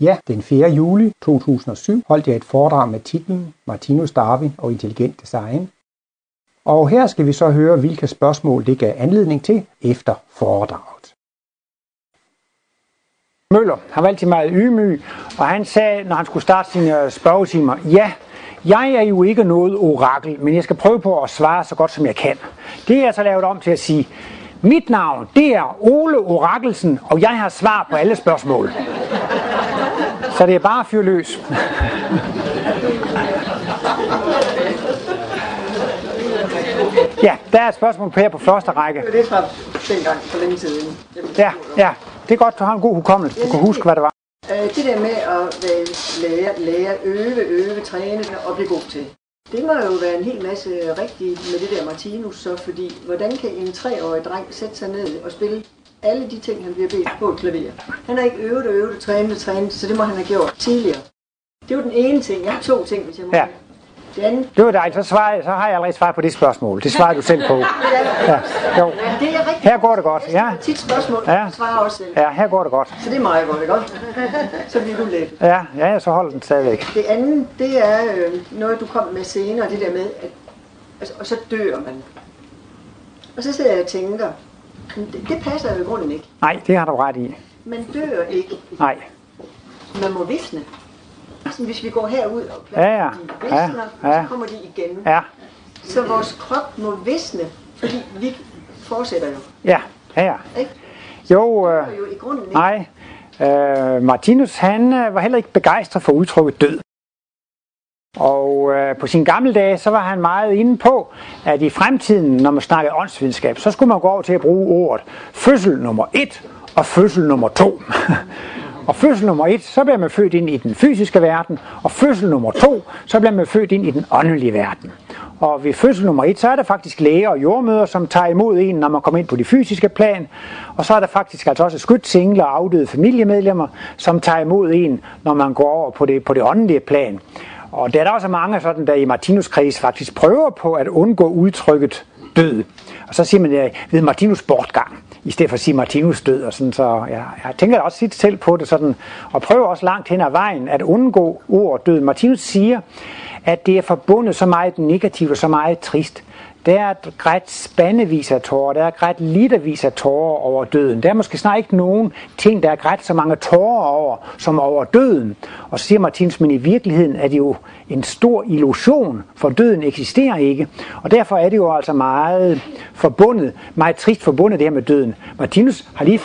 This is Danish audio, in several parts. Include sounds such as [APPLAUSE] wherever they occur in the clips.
Ja, den 4. juli 2007 holdt jeg et foredrag med titlen Martinus Darwin og intelligent design. Og her skal vi så høre, hvilke spørgsmål det gav anledning til efter foredraget. Møller, han var altid meget ydmyg, og han sagde, når han skulle starte sine øh, spørgetimer, ja, jeg er jo ikke noget orakel, men jeg skal prøve på at svare så godt som jeg kan. Det er jeg så lavet om til at sige, mit navn, det er Ole Orakelsen, og jeg har svar på alle spørgsmål. Så det er bare at fyre løs. Ja, der er et spørgsmål på her på første række. Det er fra dengang for længe siden. Ja, ja. Det er godt, du har en god hukommelse. Du kan huske, hvad det var. Øh, Det der med at lære, lære, øve, øve, træne og blive god til. Det må jo være en hel masse rigtigt med det der Martinus, så fordi hvordan kan en treårig dreng sætte sig ned og spille alle de ting, han bliver bedt på et klaver? Han har ikke øvet og øvet og trænet og trænet, så det må han have gjort tidligere. Det var den ene ting. Jeg har to ting, hvis jeg må. Ja. Det andet, Det var dejligt. Så, svarer så har jeg allerede svaret på det spørgsmål. Det svarer du selv på. Ja. Jo. det er rigtigt. Her går det godt. Ja. tit spørgsmål, Ja. svarer også selv. Ja, her går det godt. Så det er meget godt, ikke også? Så bliver du let. Ja, ja, så holder den stadigvæk. Det andet, det er øh, noget, du kom med senere, det der med, at altså, og så dør man. Og så sidder jeg og tænker, "Men det, det passer jo i grunden ikke. Nej, det har du ret i. Man dør ikke. Nej. Man må visne. Sådan, hvis vi går herud og Ja, ja. de visner, Ja, ja. så kommer de igen. Ja, Så vores krop må visne, fordi vi fortsætter jo. ja, ja, ja. Ikke? Jo, øh, jo i grunden ikke. nej. Øh, Martinus, han øh, var heller ikke begejstret for udtrykket død. Og øh, på sin gamle dage, så var han meget inde på, at i fremtiden, når man snakkede åndsvidenskab, så skulle man gå over til at bruge ordet fødsel nummer et og fødsel nummer to. [LAUGHS] og fødsel nummer et, så bliver man født ind i den fysiske verden, og fødsel nummer to, så bliver man født ind i den åndelige verden. Og ved fødsel nummer et, så er der faktisk læger og jordmøder, som tager imod en, når man kommer ind på det fysiske plan. Og så er der faktisk altså også skudt singler og afdøde familiemedlemmer, som tager imod en, når man går over på det, på det åndelige plan. Og der er der også mange sådan, der i Martinus kreds faktisk prøver på at undgå udtrykket død. Og så siger man ja, ved Martinus bortgang, i stedet for at sige Martinus død. Og sådan, så ja, jeg tænker også sit selv på det sådan, og prøver også langt hen ad vejen at undgå ordet død. Martinus siger, at det er forbundet så meget negativt og så meget trist. Der er grædt spandevis af tårer, der er grædt litervis af tårer over døden. Der er måske snart ikke nogen ting, der er grædt så mange tårer over, som over døden. Og så siger Martins, men i virkeligheden er det jo en stor illusion, for døden eksisterer ikke. Og derfor er det jo altså meget forbundet, meget trist forbundet det her med døden. Martinus har lige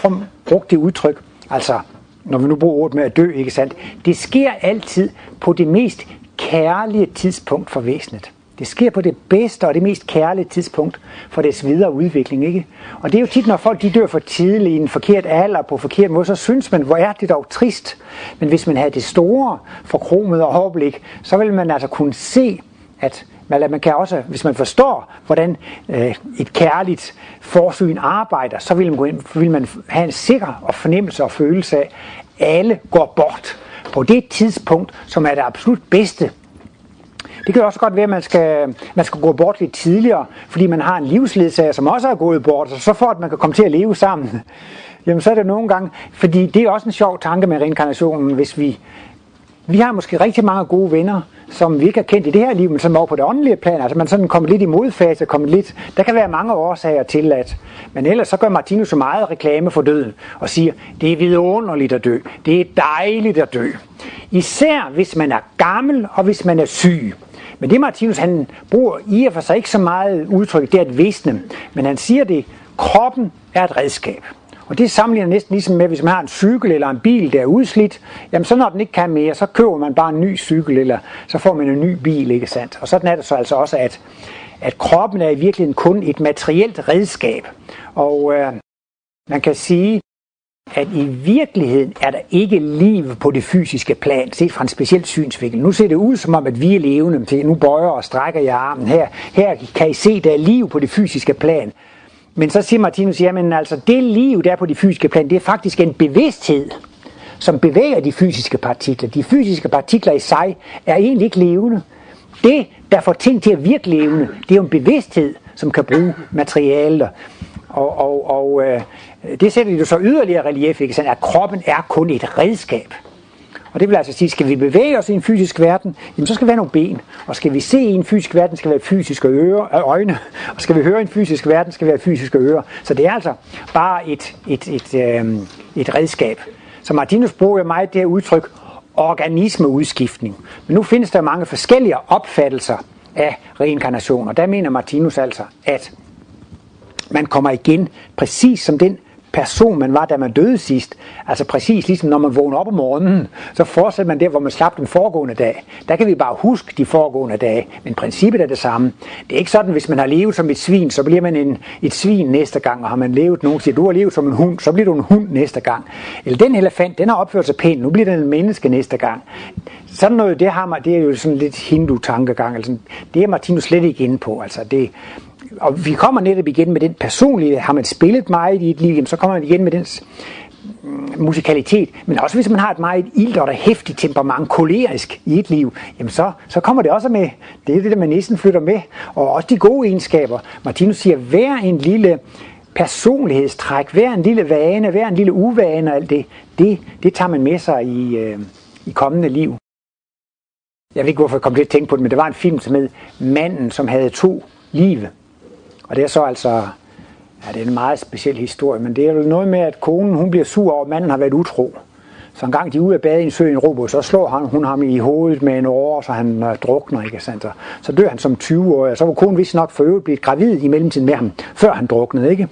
brugt det udtryk, altså når vi nu bruger ordet med at dø, ikke sandt? Det sker altid på det mest kærlige tidspunkt for væsenet. Det sker på det bedste og det mest kærlige tidspunkt for dets videre udvikling. Ikke? Og det er jo tit, når folk de dør for tidligt i en forkert alder på forkert måde, så synes man, hvor er det dog trist. Men hvis man havde det store forkromede overblik, så vil man altså kunne se, at man kan også, hvis man forstår, hvordan øh, et kærligt forsyn arbejder, så vil man, gå ind, vil man have en sikker og fornemmelse og følelse af, at alle går bort på det tidspunkt, som er det absolut bedste det kan også godt være, at man skal, man skal gå bort lidt tidligere, fordi man har en livsledsager, som også er gået bort, og så for at man kan komme til at leve sammen. [LAUGHS] Jamen så er det nogle gange, fordi det er også en sjov tanke med reinkarnationen, hvis vi, vi har måske rigtig mange gode venner, som vi ikke har kendt i det her liv, men som over på det åndelige plan, altså man sådan kommer lidt i modfase, kommer lidt, der kan være mange årsager til at, men ellers så gør Martinus så meget reklame for døden, og siger, det er vidunderligt at dø, det er dejligt at dø. Især hvis man er gammel, og hvis man er syg. Men det Martinus, han bruger i og for sig ikke så meget udtryk, det er at visne. Men han siger det, kroppen er et redskab. Og det sammenligner næsten ligesom med, hvis man har en cykel eller en bil, der er udslidt, jamen så når den ikke kan mere, så køber man bare en ny cykel, eller så får man en ny bil, ikke sandt? Og sådan er det så altså også, at, at kroppen er i virkeligheden kun et materielt redskab. Og øh, man kan sige, at i virkeligheden er der ikke liv på det fysiske plan, set fra en speciel synsvinkel. Nu ser det ud som om, at vi er levende. Nu bøjer og strækker jeg armen her. Her kan I se, der er liv på det fysiske plan. Men så siger Martinus, jamen altså, det liv, der er på det fysiske plan, det er faktisk en bevidsthed, som bevæger de fysiske partikler. De fysiske partikler i sig er egentlig ikke levende. Det, der får ting til at virke levende, det er jo en bevidsthed, som kan bruge materialer. Og, og, og øh, Øh, det sætter jo så yderligere relief, ikke? Sådan, at kroppen er kun et redskab. Og det vil altså sige, skal vi bevæge os i en fysisk verden, jamen så skal vi have nogle ben. Og skal vi se i en fysisk verden, skal vi have fysiske øre, øh, øjne. Og skal vi høre i en fysisk verden, skal vi have fysiske ører. Så det er altså bare et, et, et, øh, et redskab. Så Martinus bruger meget det her udtryk, organismeudskiftning. Men nu findes der mange forskellige opfattelser af reinkarnation, og der mener Martinus altså, at man kommer igen præcis som den person, man var, da man døde sidst. Altså præcis ligesom når man vågner op om morgenen, så fortsætter man der, hvor man slap den foregående dag. Der kan vi bare huske de foregående dage, men princippet er det samme. Det er ikke sådan, hvis man har levet som et svin, så bliver man en, et svin næste gang, og har man levet, nogen siger, du har levet som en hund, så bliver du en hund næste gang. Eller den elefant, den har opført sig pænt, nu bliver den en menneske næste gang. Sådan noget, det, har man, det er jo sådan lidt hindu-tankegang. Altså, det er Martinus slet ikke inde på. Altså, det, og vi kommer netop igen med den personlige, har man spillet meget i et liv, så kommer man igen med den mm, musikalitet, men også hvis man har et meget ildt og hæftigt temperament, kolerisk i et liv, jamen så, så kommer det også med. Det er det, der man næsten flytter med. Og også de gode egenskaber. Martinus siger, hver en lille personlighedstræk, hver en lille vane, hver en lille uvane og alt det, det, det tager man med sig i, øh, i kommende liv. Jeg ved ikke, hvorfor jeg kom til at tænke på det, men det var en film, som hed Manden, som havde to liv. Og det er så altså, ja, det er en meget speciel historie, men det er jo noget med, at konen hun bliver sur over, at manden har været utro. Så en gang de er ude at bade i en sø i en robot, så slår han, hun ham i hovedet med en åre, så han øh, drukner, ikke sandt? Så dør han som 20 år, så var konen vist nok for øvrigt blevet gravid i mellemtiden med ham, før han druknede, ikke?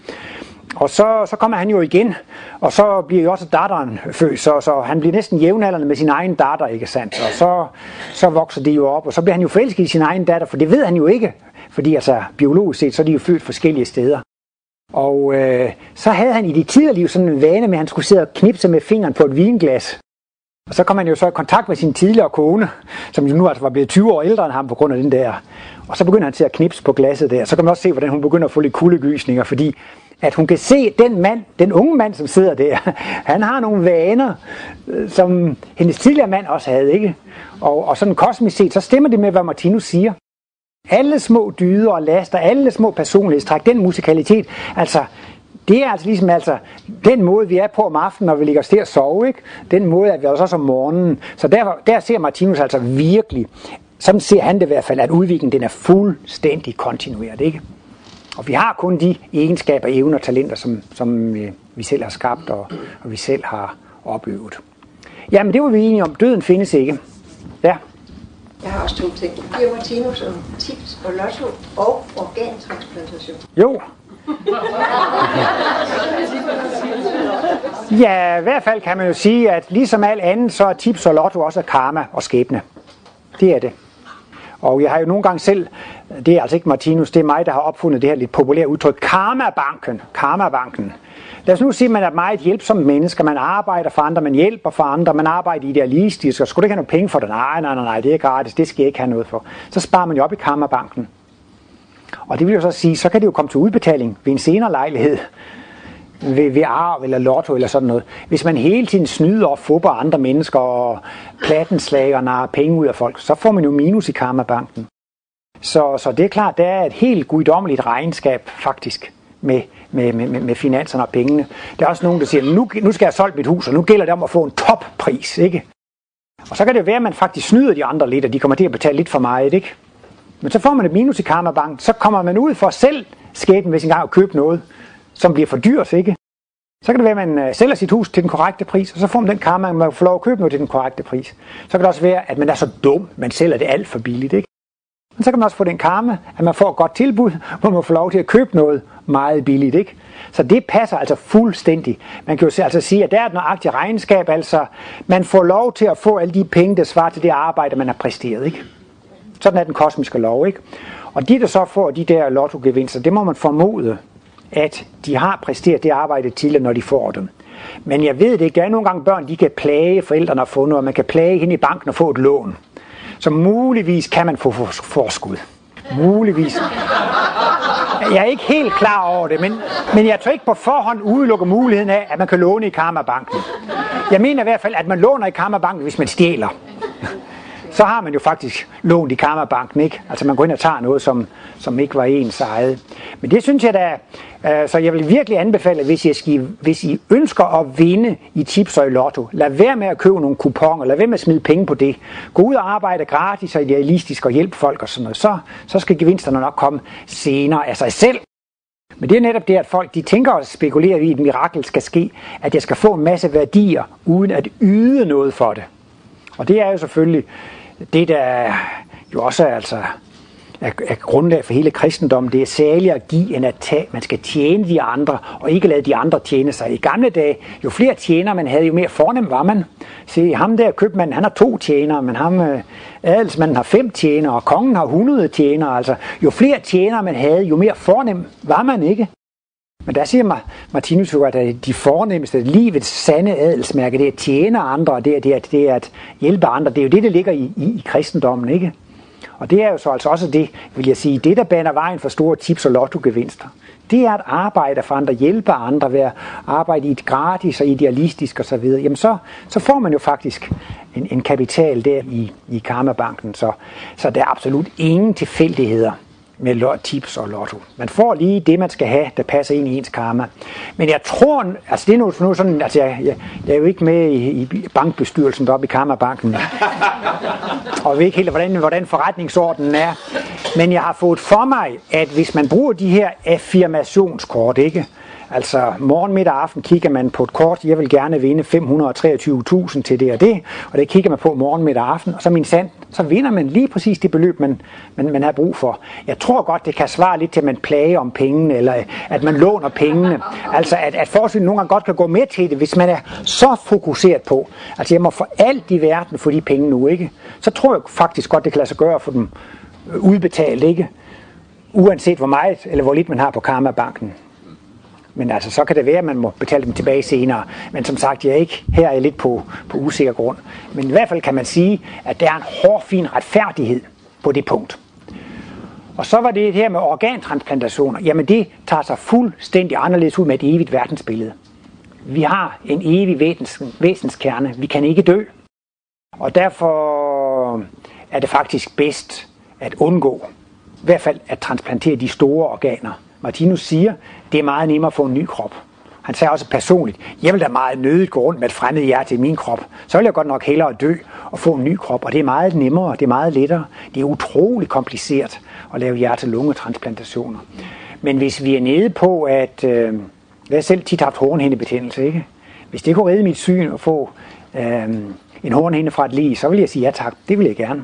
Og så, så kommer han jo igen, og så bliver jo også datteren født, så, så han bliver næsten jævnaldrende med sin egen datter, ikke sandt? Og så, så vokser de jo op, og så bliver han jo forelsket i sin egen datter, for det ved han jo ikke, fordi altså biologisk set, så er de jo født forskellige steder. Og øh, så havde han i de tidligere liv sådan en vane med, at han skulle sidde og knipse med fingeren på et vinglas. Og så kom han jo så i kontakt med sin tidligere kone, som jo nu altså var blevet 20 år ældre end ham på grund af den der. Og så begynder han til at knipse på glasset der. Så kan man også se, hvordan hun begynder at få lidt kuldegysninger, fordi at hun kan se den mand, den unge mand, som sidder der, [LAUGHS] han har nogle vaner, øh, som hendes tidligere mand også havde, ikke? Og, og sådan kosmisk set, så stemmer det med, hvad Martinus siger. Alle små dyder og laster, alle små personlighedstræk, den musikalitet, altså det er altså ligesom altså, den måde, vi er på om aftenen, når vi ligger os til at sove, ikke? den måde er vi også om morgenen. Så derfor, der ser Martinus altså virkelig, sådan ser han det i hvert fald, at udviklingen den er fuldstændig kontinueret. Ikke? Og vi har kun de egenskaber, evner og talenter, som, som øh, vi selv har skabt og, og vi selv har opøvet. Jamen det var vi enige om. Døden findes ikke. Ja. Jeg har også to ting. Giver Martinus om tips og lotto og organtransplantation. Jo. [LAUGHS] ja, i hvert fald kan man jo sige, at ligesom alt andet, så er tips og lotto også karma og skæbne. Det er det. Og jeg har jo nogle gange selv, det er altså ikke Martinus, det er mig, der har opfundet det her lidt populære udtryk, karma-banken. Karma-banken. Lad os nu sige, at man er meget hjælpsom menneske. Man arbejder for andre, man hjælper for andre, man arbejder idealistisk, og skulle du ikke have nogen penge for det? Nej, nej, nej, nej, det er gratis, det skal jeg ikke have noget for. Så sparer man jo op i Kammerbanken. Og det vil jo så sige, så kan det jo komme til udbetaling ved en senere lejlighed, ved, ved arv eller lotto eller sådan noget. Hvis man hele tiden snyder og fupper andre mennesker og plattenslag og narer penge ud af folk, så får man jo minus i karmabanken. Så, så det er klart, det er et helt guddommeligt regnskab faktisk med, med, med, med finanserne og pengene. Der er også nogen, der siger, nu, nu skal jeg have solgt mit hus, og nu gælder det om at få en toppris, ikke? Og så kan det være, at man faktisk snyder de andre lidt, og de kommer til at betale lidt for meget, ikke? Men så får man et minus i Karmabank, så kommer man ud for selv skæbnen hvis en gang at købe noget, som bliver for dyrt, ikke? Så kan det være, at man øh, sælger sit hus til den korrekte pris, og så får man den karma, at man får lov at købe noget til den korrekte pris. Så kan det også være, at man er så dum, man sælger det alt for billigt, ikke? Men så kan man også få den karma, at man får et godt tilbud, hvor man får lov til at købe noget meget billigt, ikke? Så det passer altså fuldstændig. Man kan jo altså sige, at der er et nøjagtigt regnskab, altså man får lov til at få alle de penge, der svarer til det arbejde, man har præsteret, ikke? Sådan er den kosmiske lov, ikke? Og de, der så får de der lottogevinster, det må man formode, at de har præsteret det arbejde til, når de får dem. Men jeg ved det ikke. Der er nogle gange børn, de kan plage forældrene og få noget, og man kan plage hende i banken og få et lån. Så muligvis kan man få forskud. Muligvis. Jeg er ikke helt klar over det, men, men jeg tror ikke på forhånd udelukker muligheden af, at man kan låne i Karmabanken. Jeg mener i hvert fald, at man låner i Karmabanken, hvis man stjæler så har man jo faktisk lånt i Kammerbanken, ikke? Altså man går ind og tager noget, som, som ikke var ens eget. Men det synes jeg da, øh, så jeg vil virkelig anbefale, hvis I, skal, hvis I ønsker at vinde i tips og i lotto, lad være med at købe nogle kuponer, lad være med at smide penge på det. Gå ud og arbejde gratis og idealistisk og hjælpe folk og sådan noget. Så, så skal gevinsterne nok komme senere af sig selv. Men det er netop det, at folk de tænker og spekulerer i, at et mirakel skal ske, at jeg skal få en masse værdier, uden at yde noget for det. Og det er jo selvfølgelig det, der jo også er, altså, er, er grundlag for hele kristendommen. Det er særligt at give, end at tage. Man skal tjene de andre, og ikke lade de andre tjene sig. I gamle dage, jo flere tjener man havde, jo mere fornem var man. Se, ham der købmanden, han har to tjenere, men ham øh, adelsmanden har fem tjenere, og kongen har 100 tjenere. Altså, jo flere tjenere man havde, jo mere fornem var man ikke. Men der siger Martinus jo, at øh, de fornemmeste, livets sande adelsmærke, det er at tjene andre, og det er, det, er, det er at hjælpe andre. Det er jo det, der ligger i, i, i kristendommen, ikke? Og det er jo så altså også det, vil jeg sige, det der baner vejen for store tips og lottogevinster. Det er at arbejde for andre, hjælpe andre, være arbejde i et gratis og idealistisk osv. Jamen så, så får man jo faktisk en, en kapital der i, i Karmabanken. Så, så der er absolut ingen tilfældigheder med tips og lotto. Man får lige det, man skal have, der passer ind i ens karma. Men jeg tror, altså det er nu, nu sådan, altså jeg, jeg, jeg er jo ikke med i, i bankbestyrelsen deroppe i Karmabanken, [LAUGHS] og ved ikke helt, hvordan, hvordan forretningsordenen er. Men jeg har fået for mig, at hvis man bruger de her affirmationskort, ikke, Altså morgen, middag og aften kigger man på et kort, jeg vil gerne vinde 523.000 til det og det, og det kigger man på morgen, middag og aften, og så min sand, så vinder man lige præcis det beløb, man, man, man har brug for. Jeg tror godt, det kan svare lidt til, at man plager om pengene, eller at man låner pengene. Altså at, at forskellen nogle gange godt kan gå med til det, hvis man er så fokuseret på, altså jeg må for alt i verden for de penge nu, ikke? Så tror jeg faktisk godt, det kan lade sig gøre for dem øh, udbetalt, ikke? Uanset hvor meget eller hvor lidt man har på Karma-banken. Men altså, så kan det være, at man må betale dem tilbage senere. Men som sagt, jeg er ikke her er jeg lidt på, på usikker grund. Men i hvert fald kan man sige, at der er en hård, fin retfærdighed på det punkt. Og så var det her med organtransplantationer. Jamen det tager sig fuldstændig anderledes ud med et evigt verdensbillede. Vi har en evig væsens, væsenskerne. Vi kan ikke dø. Og derfor er det faktisk bedst at undgå, i hvert fald at transplantere de store organer. Martinus siger, det er meget nemmere at få en ny krop. Han sagde også personligt, jeg vil da meget nødigt gå rundt med et fremmed hjerte i min krop. Så vil jeg godt nok hellere dø og få en ny krop. Og det er meget nemmere, det er meget lettere. Det er utrolig kompliceret at lave hjerte-lunge-transplantationer. Men hvis vi er nede på, at øh, jeg har selv tit haft hornhindebetændelse, ikke? Hvis det kunne redde mit syn at få øh, en hornhinde fra et lige, så vil jeg sige ja tak, det vil jeg gerne.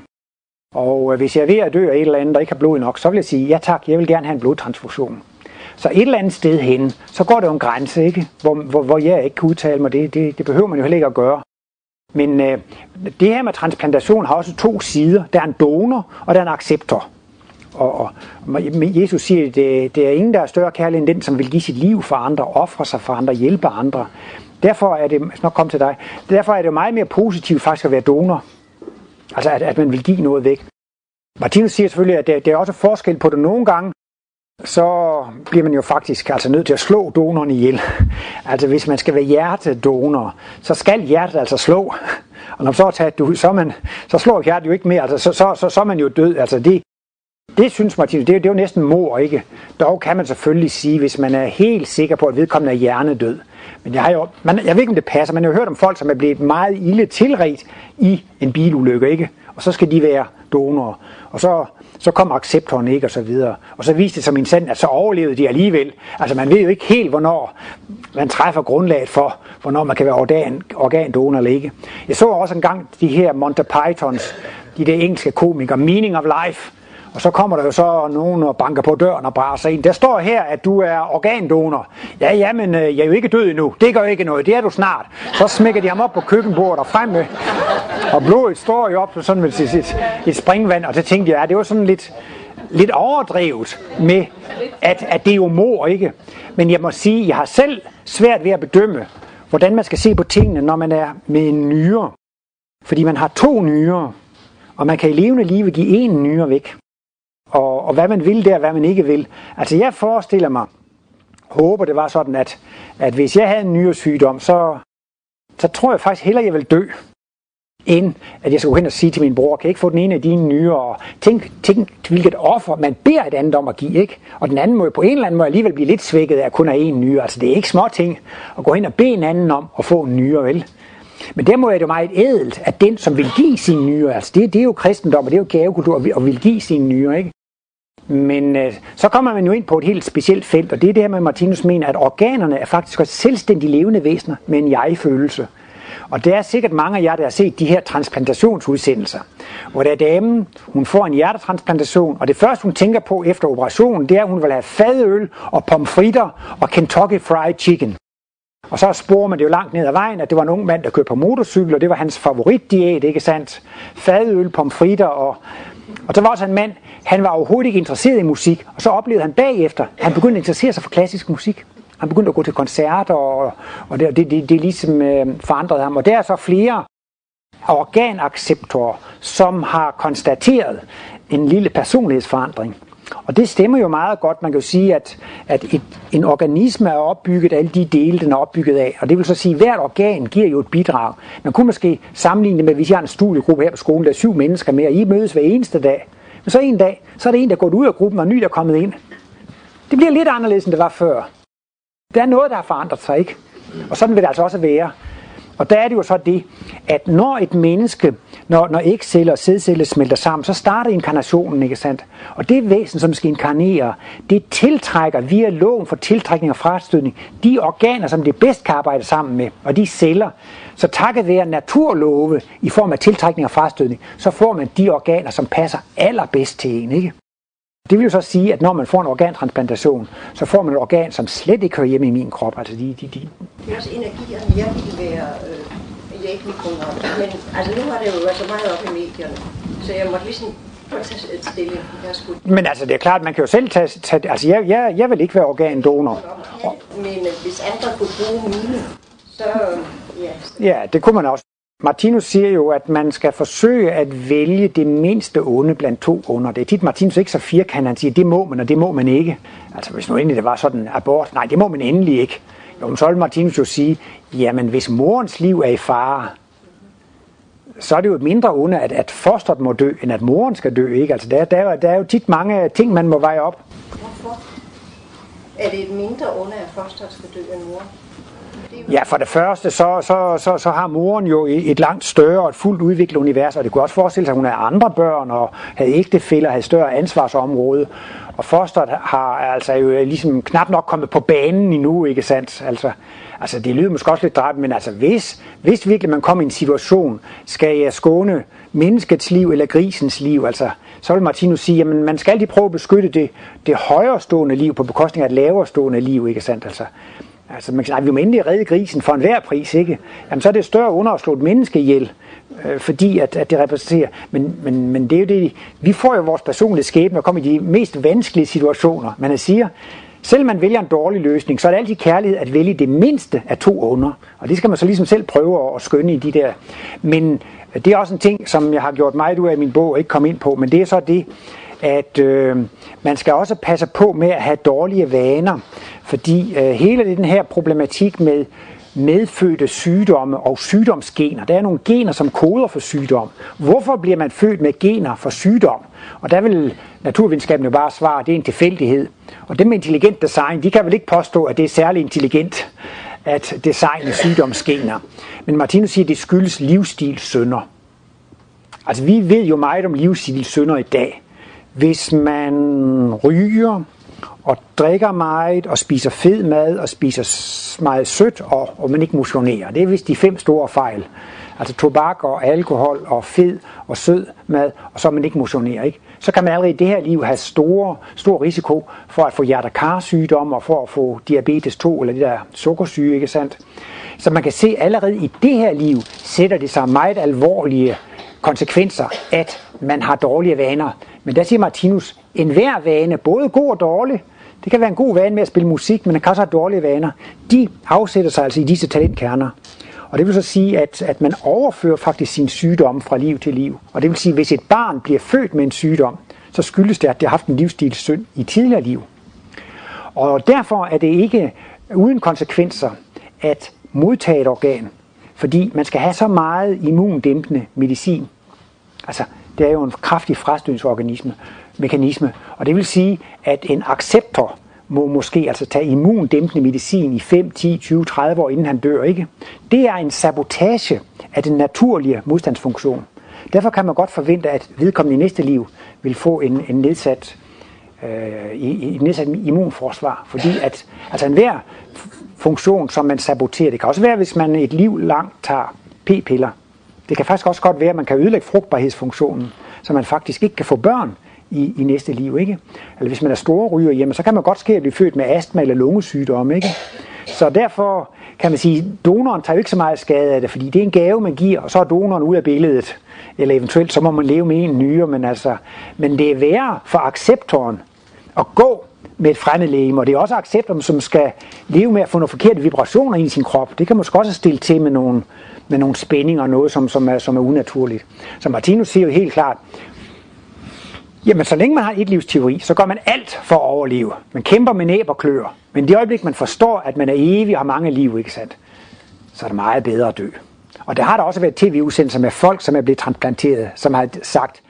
Og øh, hvis jeg er ved at dø af et eller andet, der ikke har blod nok, så vil jeg sige ja tak, jeg vil gerne have en blodtransfusion. Så et eller andet sted hen, så går der jo en grænse, ikke? Hvor, hvor, hvor jeg ikke kan udtale mig. Det, det, det behøver man jo heller ikke at gøre. Men øh, det her med transplantation har også to sider. Der er en donor, og der er en acceptor. Og, og Jesus siger, at det, det er ingen, der er større kærlig end den, som vil give sit liv for andre, ofre sig for andre, hjælpe andre. Derfor er det, nok kom til dig, derfor er det meget mere positivt faktisk at være donor. Altså at, at man vil give noget væk. Martinus siger selvfølgelig, at der, der er også forskel på det nogle gange så bliver man jo faktisk altså nødt til at slå donoren ihjel. altså hvis man skal være hjertedonor, så skal hjertet altså slå. Og når man så er taget så, man, så slår hjertet jo ikke mere, altså så, så, så, så er man jo død. Altså det, det synes Martin, det, det er jo næsten mor, ikke? Dog kan man selvfølgelig sige, hvis man er helt sikker på, at vedkommende er hjernedød. Men jeg, har jo, man, jeg ved ikke, om det passer, men jeg har hørt om folk, som er blevet meget ille tilret i en bilulykke, ikke? Og så skal de være donorer. Og så så kom acceptoren ikke, og så videre. Og så viste det sig min sand, at så overlevede de alligevel. Altså man ved jo ikke helt, hvornår man træffer grundlaget for, hvornår man kan være organ, organdonor eller ikke. Jeg så også engang de her Monty Pythons, de der engelske komikere, Meaning of Life, og så kommer der jo så nogen og banker på døren og braser ind. Der står her, at du er organdonor. Ja, ja, men øh, jeg er jo ikke død endnu. Det gør ikke noget. Det er du snart. Så smækker de ham op på køkkenbordet og frem med. Og blodet står jo op på sådan et, et, et springvand. Og så tænkte jeg, ja, det var sådan lidt, lidt overdrevet med, at, at det er jo mor, ikke? Men jeg må sige, jeg har selv svært ved at bedømme, hvordan man skal se på tingene, når man er med en nyre. Fordi man har to nyre, og man kan i levende liv give en nyre væk og, og hvad man vil der, hvad man ikke vil. Altså jeg forestiller mig, håber det var sådan, at, at hvis jeg havde en nyårssygdom, så, så tror jeg faktisk hellere, jeg vil dø, end at jeg skal gå hen og sige til min bror, kan jeg ikke få den ene af dine nyere, og tænk, tænk hvilket offer man beder et andet om at give, ikke? Og den anden må jo på en eller anden måde alligevel blive lidt svækket af at kun have en nyere. Altså det er ikke små ting at gå hen og bede en anden om at få en nyere, vel? Men der må jeg jo meget ædelt, at den, som vil give sin nyere, altså det, det er jo kristendom, og det er jo gavekultur, og vil give sin nyere, ikke? Men øh, så kommer man jo ind på et helt specielt felt, og det er det her med, at Martinus mener, at organerne er faktisk også selvstændige levende væsener med en jeg-følelse. Og der er sikkert mange af jer, der har set de her transplantationsudsendelser, hvor der er damen, hun får en hjertetransplantation, og det første hun tænker på efter operationen, det er, at hun vil have fadøl og pomfritter og Kentucky Fried Chicken. Og så sporer man det jo langt ned ad vejen, at det var en ung mand, der kørte på motorcykel, og det var hans favoritdiæt, ikke sandt? Fadøl, pomfritter og... Og så var også en mand, han var overhovedet ikke interesseret i musik, og så oplevede han bagefter, at han begyndte at interessere sig for klassisk musik. Han begyndte at gå til koncerter, og, og det, det, det, det ligesom øh, forandrede ham. Og der er så flere organacceptorer, som har konstateret en lille personlighedsforandring. Og det stemmer jo meget godt. Man kan jo sige, at, at et, en organisme er opbygget af alle de dele, den er opbygget af. Og det vil så sige, at hvert organ giver jo et bidrag. Man kunne måske sammenligne det med, hvis jeg har en studiegruppe her på skolen, der er syv mennesker med, og I mødes hver eneste dag. Men så en dag, så er det en, der er gået ud af gruppen, og en ny, der er kommet ind. Det bliver lidt anderledes, end det var før. Der er noget, der har forandret sig, ikke? Og sådan vil det altså også være. Og der er det jo så det, at når et menneske, når, når ægceller og sædceller smelter sammen, så starter inkarnationen, ikke sandt? Og det væsen, som skal inkarnere, det tiltrækker via loven for tiltrækning og frastødning de organer, som det bedst kan arbejde sammen med, og de celler. Så takket være naturlove i form af tiltrækning og frastødning, så får man de organer, som passer allerbedst til en, ikke? Det vil jo så sige, at når man får en organtransplantation, så får man et organ, som slet ikke hører hjemme i min krop. Altså de, de, de. Det er også energierne, jeg ville være øh, jeg ikke Men altså, nu har det jo været så meget op i medierne, så jeg måtte ligesom. Men altså, det er klart, man kan jo selv tage... tage altså, jeg, jeg, jeg vil ikke være organdonor. Men hvis andre kunne bruge mine, så... Ja, ja, det kunne man også. Martinus siger jo, at man skal forsøge at vælge det mindste onde blandt to onder. Det er tit Martinus ikke så firkantet, han siger, det må man, og det må man ikke. Altså hvis nu endelig det var sådan abort, nej, det må man endelig ikke. Jo, så vil Martinus jo sige, jamen hvis morens liv er i fare, så er det jo et mindre onde, at, at fosteret må dø, end at moren skal dø. Ikke? Altså, der, der, der er jo tit mange ting, man må veje op. Hvorfor? Er det et mindre onde, at fosteret skal dø end moren? Ja, for det første, så, så, så, så har moren jo et langt større og et fuldt udviklet univers, og det kunne også forestille sig, at hun havde andre børn og havde ægtefælder, havde større ansvarsområde. Og fosteret har altså jo ligesom knap nok kommet på banen endnu, ikke sandt? Altså, altså det lyder måske også lidt dræbt, men altså hvis, hvis virkelig man kommer i en situation, skal jeg skåne menneskets liv eller grisens liv, altså så vil Martinus sige, at man skal altid prøve at beskytte det, det højere stående liv på bekostning af et lavere stående liv, ikke sandt? Altså, Altså man kan sige, at vi må endelig redde grisen for enhver pris, ikke? Jamen så er det større under at slå et menneske ihjel, øh, fordi at, at det repræsenterer. Men, men, men det er jo det, vi får jo vores personlige skæbne og kommer i de mest vanskelige situationer. Man siger, selv man vælger en dårlig løsning, så er det altid kærlighed at vælge det mindste af to under. Og det skal man så ligesom selv prøve at skønne i de der. Men øh, det er også en ting, som jeg har gjort meget ud af i min bog og ikke kom ind på, men det er så det, at øh, man skal også passe på med at have dårlige vaner, fordi øh, hele den her problematik med medfødte sygdomme og sygdomsgener. Der er nogle gener, som koder for sygdom. Hvorfor bliver man født med gener for sygdom? Og der vil naturvidenskaben jo bare svare, at det er en tilfældighed. Og det med intelligent design, de kan vel ikke påstå, at det er særlig intelligent at designe sygdomsgener. Men Martinus siger, at det skyldes livsstilssynder. Altså vi ved jo meget om livsstilssynder i dag. Hvis man ryger og drikker meget og spiser fed mad og spiser meget sødt og, og man ikke motionerer. Det er vist de fem store fejl. Altså tobak og alkohol og fed og sød mad, og så man ikke motionerer. Ikke? Så kan man allerede i det her liv have store, stor risiko for at få hjertekarsygdomme og for at få diabetes 2 eller det der sukkersyge, ikke sandt? Så man kan se allerede i det her liv sætter det sig meget alvorlige konsekvenser, at man har dårlige vaner. Men der siger Martinus, en hver vane, både god og dårlig, det kan være en god vane med at spille musik, men man kan også have dårlige vaner. De afsætter sig altså i disse talentkerner. Og det vil så sige, at, at man overfører faktisk sin sygdom fra liv til liv. Og det vil sige, at hvis et barn bliver født med en sygdom, så skyldes det, at det har haft en livsstilssynd i tidligere liv. Og derfor er det ikke uden konsekvenser at modtage et organ. fordi man skal have så meget immundæmpende medicin. Altså, det er jo en kraftig frastødningsorganisme, mekanisme, og det vil sige, at en acceptor må måske altså tage immundæmpende medicin i 5, 10, 20, 30 år, inden han dør, ikke? Det er en sabotage af den naturlige modstandsfunktion. Derfor kan man godt forvente, at vedkommende i næste liv vil få en, en nedsat, øh, i, i nedsat immunforsvar, fordi at altså enhver funktion, som man saboterer, det kan også være, hvis man et liv langt tager p-piller. Det kan faktisk også godt være, at man kan ødelægge frugtbarhedsfunktionen, så man faktisk ikke kan få børn i, i næste liv. Ikke? Eller hvis man er store ryger hjemme, så kan man godt ske at blive født med astma eller lungesygdom. Ikke? Så derfor kan man sige, at donoren tager jo ikke så meget skade af det, fordi det er en gave, man giver, og så er donoren ud af billedet. Eller eventuelt, så må man leve med en nyere, men, altså, men det er værre for acceptoren at gå med et fremmed og det er også acceptoren, som skal leve med at få nogle forkerte vibrationer ind i sin krop. Det kan måske også stille til med nogle, med nogle spændinger og noget, som, som, er, som er unaturligt. Så Martinus siger jo helt klart, Jamen, så længe man har et livs teori, så gør man alt for at overleve. Man kæmper med næb og klør. Men i det øjeblik, man forstår, at man er evig og har mange liv, ikke sandt? så er det meget bedre at dø. Og der har der også været tv-udsendelser med folk, som er blevet transplanteret, som har sagt,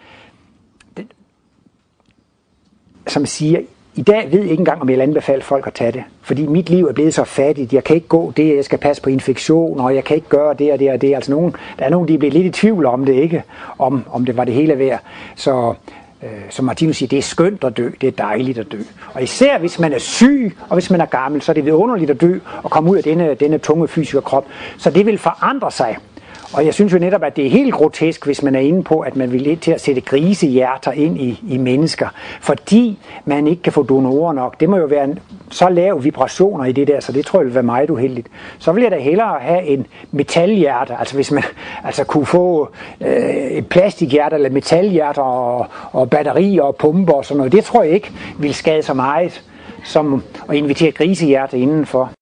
som siger, i dag ved jeg ikke engang, om jeg vil anbefale folk at tage det. Fordi mit liv er blevet så fattigt. Jeg kan ikke gå det, jeg skal passe på infektion, og jeg kan ikke gøre det og det og det. Altså nogen, der er nogen, der er blevet lidt i tvivl om det, ikke? Om, om det var det hele værd. Så øh, som Martinus siger, det er skønt at dø, det er dejligt at dø. Og især hvis man er syg, og hvis man er gammel, så er det vidunderligt at dø og komme ud af denne, denne tunge fysiske krop. Så det vil forandre sig. Og jeg synes jo netop, at det er helt grotesk, hvis man er inde på, at man vil lidt til at sætte grisehjerter ind i, i mennesker, fordi man ikke kan få donorer nok. Det må jo være en, så lave vibrationer i det der, så det tror jeg vil være meget uheldigt. Så vil jeg da hellere have en metalhjerte, altså hvis man altså kunne få øh, et plastikhjerte eller metalhjerte og, og batterier og pumper og sådan noget. Det tror jeg ikke vil skade så meget som at invitere grisehjerte indenfor.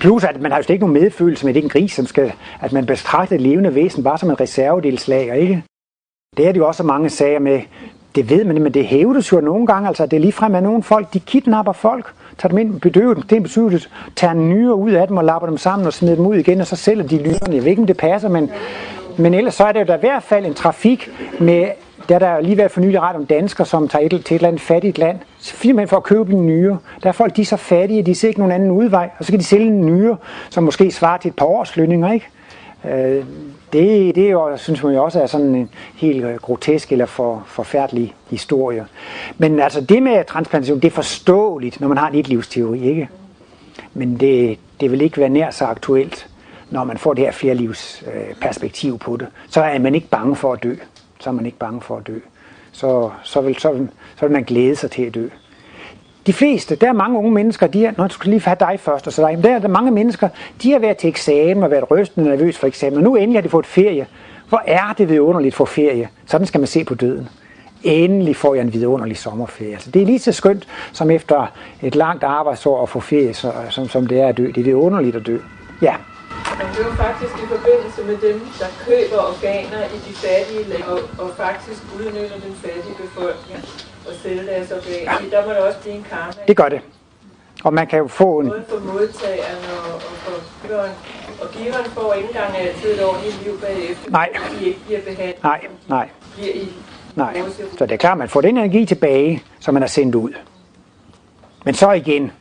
Plus at man har jo ikke nogen medfølelse med den gris, som skal, at man betragter et levende væsen bare som en reservedelslager, ikke? Det er det jo også mange sager med, det ved man, men det hævdes jo nogle gange, altså det er ligefrem at nogle folk, de kidnapper folk, tager dem ind, bedøver dem, det er betydeligt, tager nyere ud af dem og lapper dem sammen og smider dem ud igen, og så sælger de nyrerne. Jeg ved ikke, om det passer, men, men ellers så er det jo da i hvert fald en trafik med der er der lige været for nylig ret om danskere, som tager et, til et eller andet fattigt land, simpelthen for at købe en nyre. Der er folk, de er så fattige, de ser ikke nogen anden udvej, og så kan de sælge en nyre, som måske svarer til et par års lønninger, ikke? Øh, det, det er jo, synes man jo også er sådan en helt øh, grotesk eller for, forfærdelig historie. Men altså det med transplantation, det er forståeligt, når man har en livsteori, ikke? Men det, det vil ikke være nær så aktuelt, når man får det her flerlivs øh, perspektiv på det. Så er man ikke bange for at dø så er man ikke bange for at dø. Så, så, vil, så, vil, så vil man glæde sig til at dø. De fleste, der er mange unge mennesker, de er, når du skal lige have dig først, og så dig, der er der mange mennesker, de har været til eksamen og været rystende nervøs for eksamen, og nu endelig har de fået ferie. Hvor er det vidunderligt for ferie? Sådan skal man se på døden. Endelig får jeg en vidunderlig sommerferie. Altså, det er lige så skønt som efter et langt arbejdsår at få ferie, så, som, som det er at dø. Det er vidunderligt at dø. Ja. Det er jo faktisk i forbindelse med dem, der køber organer i de fattige lande, og, og faktisk udnytter den fattige befolkning og sælger deres organer. Ja. Der må der også blive en karma. Det gør det. Og man kan jo få en... Både for modtageren og, og for giveren. Og giveren får ikke engang altid et ordentligt liv bagefter, nej. de ikke bliver behandlet. Nej, nej. Bliver i Nej, så det er klart, at man får den energi tilbage, som man har sendt ud. Men så igen,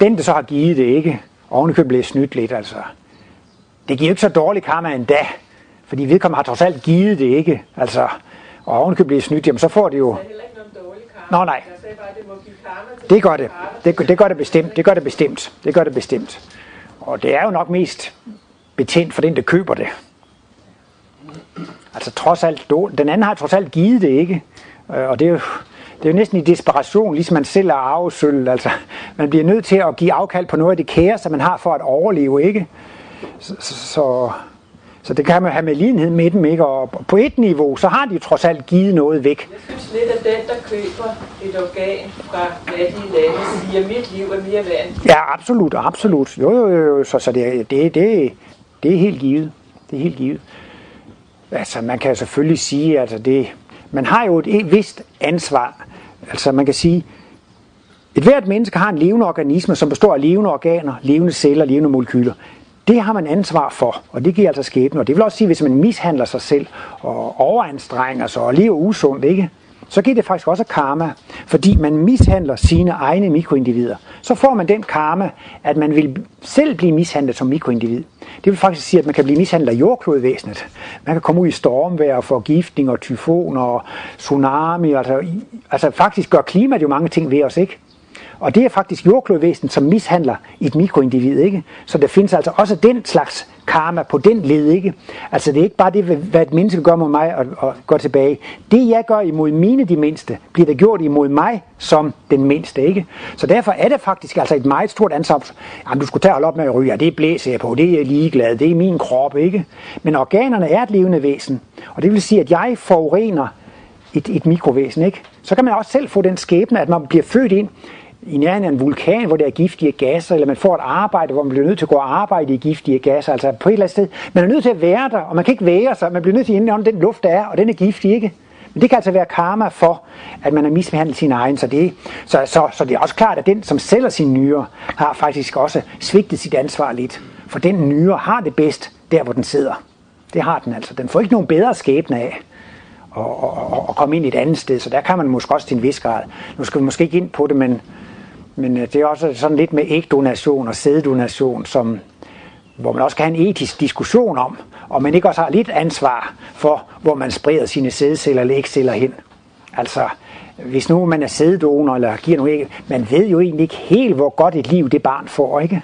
den der så har givet det ikke, ovenikøbet blive snydt lidt, altså. Det giver ikke så dårlig karma endda, fordi vedkommende har trods alt givet det ikke, altså. Og ovenikøbet blive snydt, jamen så får det jo... Nå nej, det gør det. det. Det gør det bestemt. Det gør det bestemt. Det gør det bestemt. Og det er jo nok mest betændt for den, der køber det. Altså trods alt, den anden har trods alt givet det ikke. Øh, og det er jo, det er jo næsten i desperation, ligesom man selv er arvesøl. Altså, man bliver nødt til at give afkald på noget af det kære, som man har for at overleve, ikke? Så, så, så det kan man have med lidenhed med dem, ikke? Og på et niveau, så har de trods alt givet noget væk. Jeg synes lidt, at den, der køber et organ fra fattige lande, siger, mit liv er mere værd. Ja, absolut, absolut. Jo, jo, jo. Så, så det, det, det, det er helt givet. Det er helt givet. Altså, man kan selvfølgelig sige, at altså det, man har jo et vist ansvar. Altså man kan sige, et hvert menneske har en levende organisme, som består af levende organer, levende celler, levende molekyler. Det har man ansvar for, og det giver altså skæbne. Og det vil også sige, hvis man mishandler sig selv og overanstrenger sig og lever usundt, ikke? Så giver det faktisk også karma, fordi man mishandler sine egne mikroindivider. Så får man den karma, at man vil selv blive mishandlet som mikroindivid. Det vil faktisk sige, at man kan blive mishandlet af jordklodvæsenet. Man kan komme ud i stormvejr, forgiftning og tyfoner og tsunami. Altså, altså faktisk gør klimaet jo mange ting ved os, ikke? Og det er faktisk jordklodvæsenet, som mishandler et mikroindivid, ikke? Så der findes altså også den slags karma på den led, ikke? Altså det er ikke bare det, hvad et menneske gør mod mig og, og går tilbage. Det jeg gør imod mine de mindste, bliver det gjort imod mig som den mindste, ikke? Så derfor er det faktisk altså et meget stort ansvar. Jamen, du skulle tage op med at ryge, det blæser jeg på, det er jeg ligeglad, det er min krop, ikke? Men organerne er et levende væsen, og det vil sige, at jeg forurener et, et mikrovæsen, ikke? Så kan man også selv få den skæbne, at man bliver født ind i nærheden af en vulkan, hvor der er giftige gasser, eller man får et arbejde, hvor man bliver nødt til at gå og arbejde i giftige gasser, altså på et eller andet sted. Man er nødt til at være der, og man kan ikke være sig, man bliver nødt til at indånde den luft, der er, og den er giftig, ikke? Men det kan altså være karma for, at man har misbehandlet sin egen. Så det, så, så, så det er også klart, at den, som sælger sin nyre, har faktisk også svigtet sit ansvar lidt. For den nyre har det bedst der, hvor den sidder. Det har den altså. Den får ikke nogen bedre skæbne af at, at, at komme ind i et andet sted. Så der kan man måske også til en vis grad. Nu skal vi måske ikke ind på det, men men øh, det er også sådan lidt med ægdonation og sæddonation, som, hvor man også kan have en etisk diskussion om, og man ikke også har lidt ansvar for, hvor man spreder sine sædceller eller ægceller hen. Altså, hvis nu man er sæddonor eller giver nogle æg, man ved jo egentlig ikke helt, hvor godt et liv det barn får, ikke?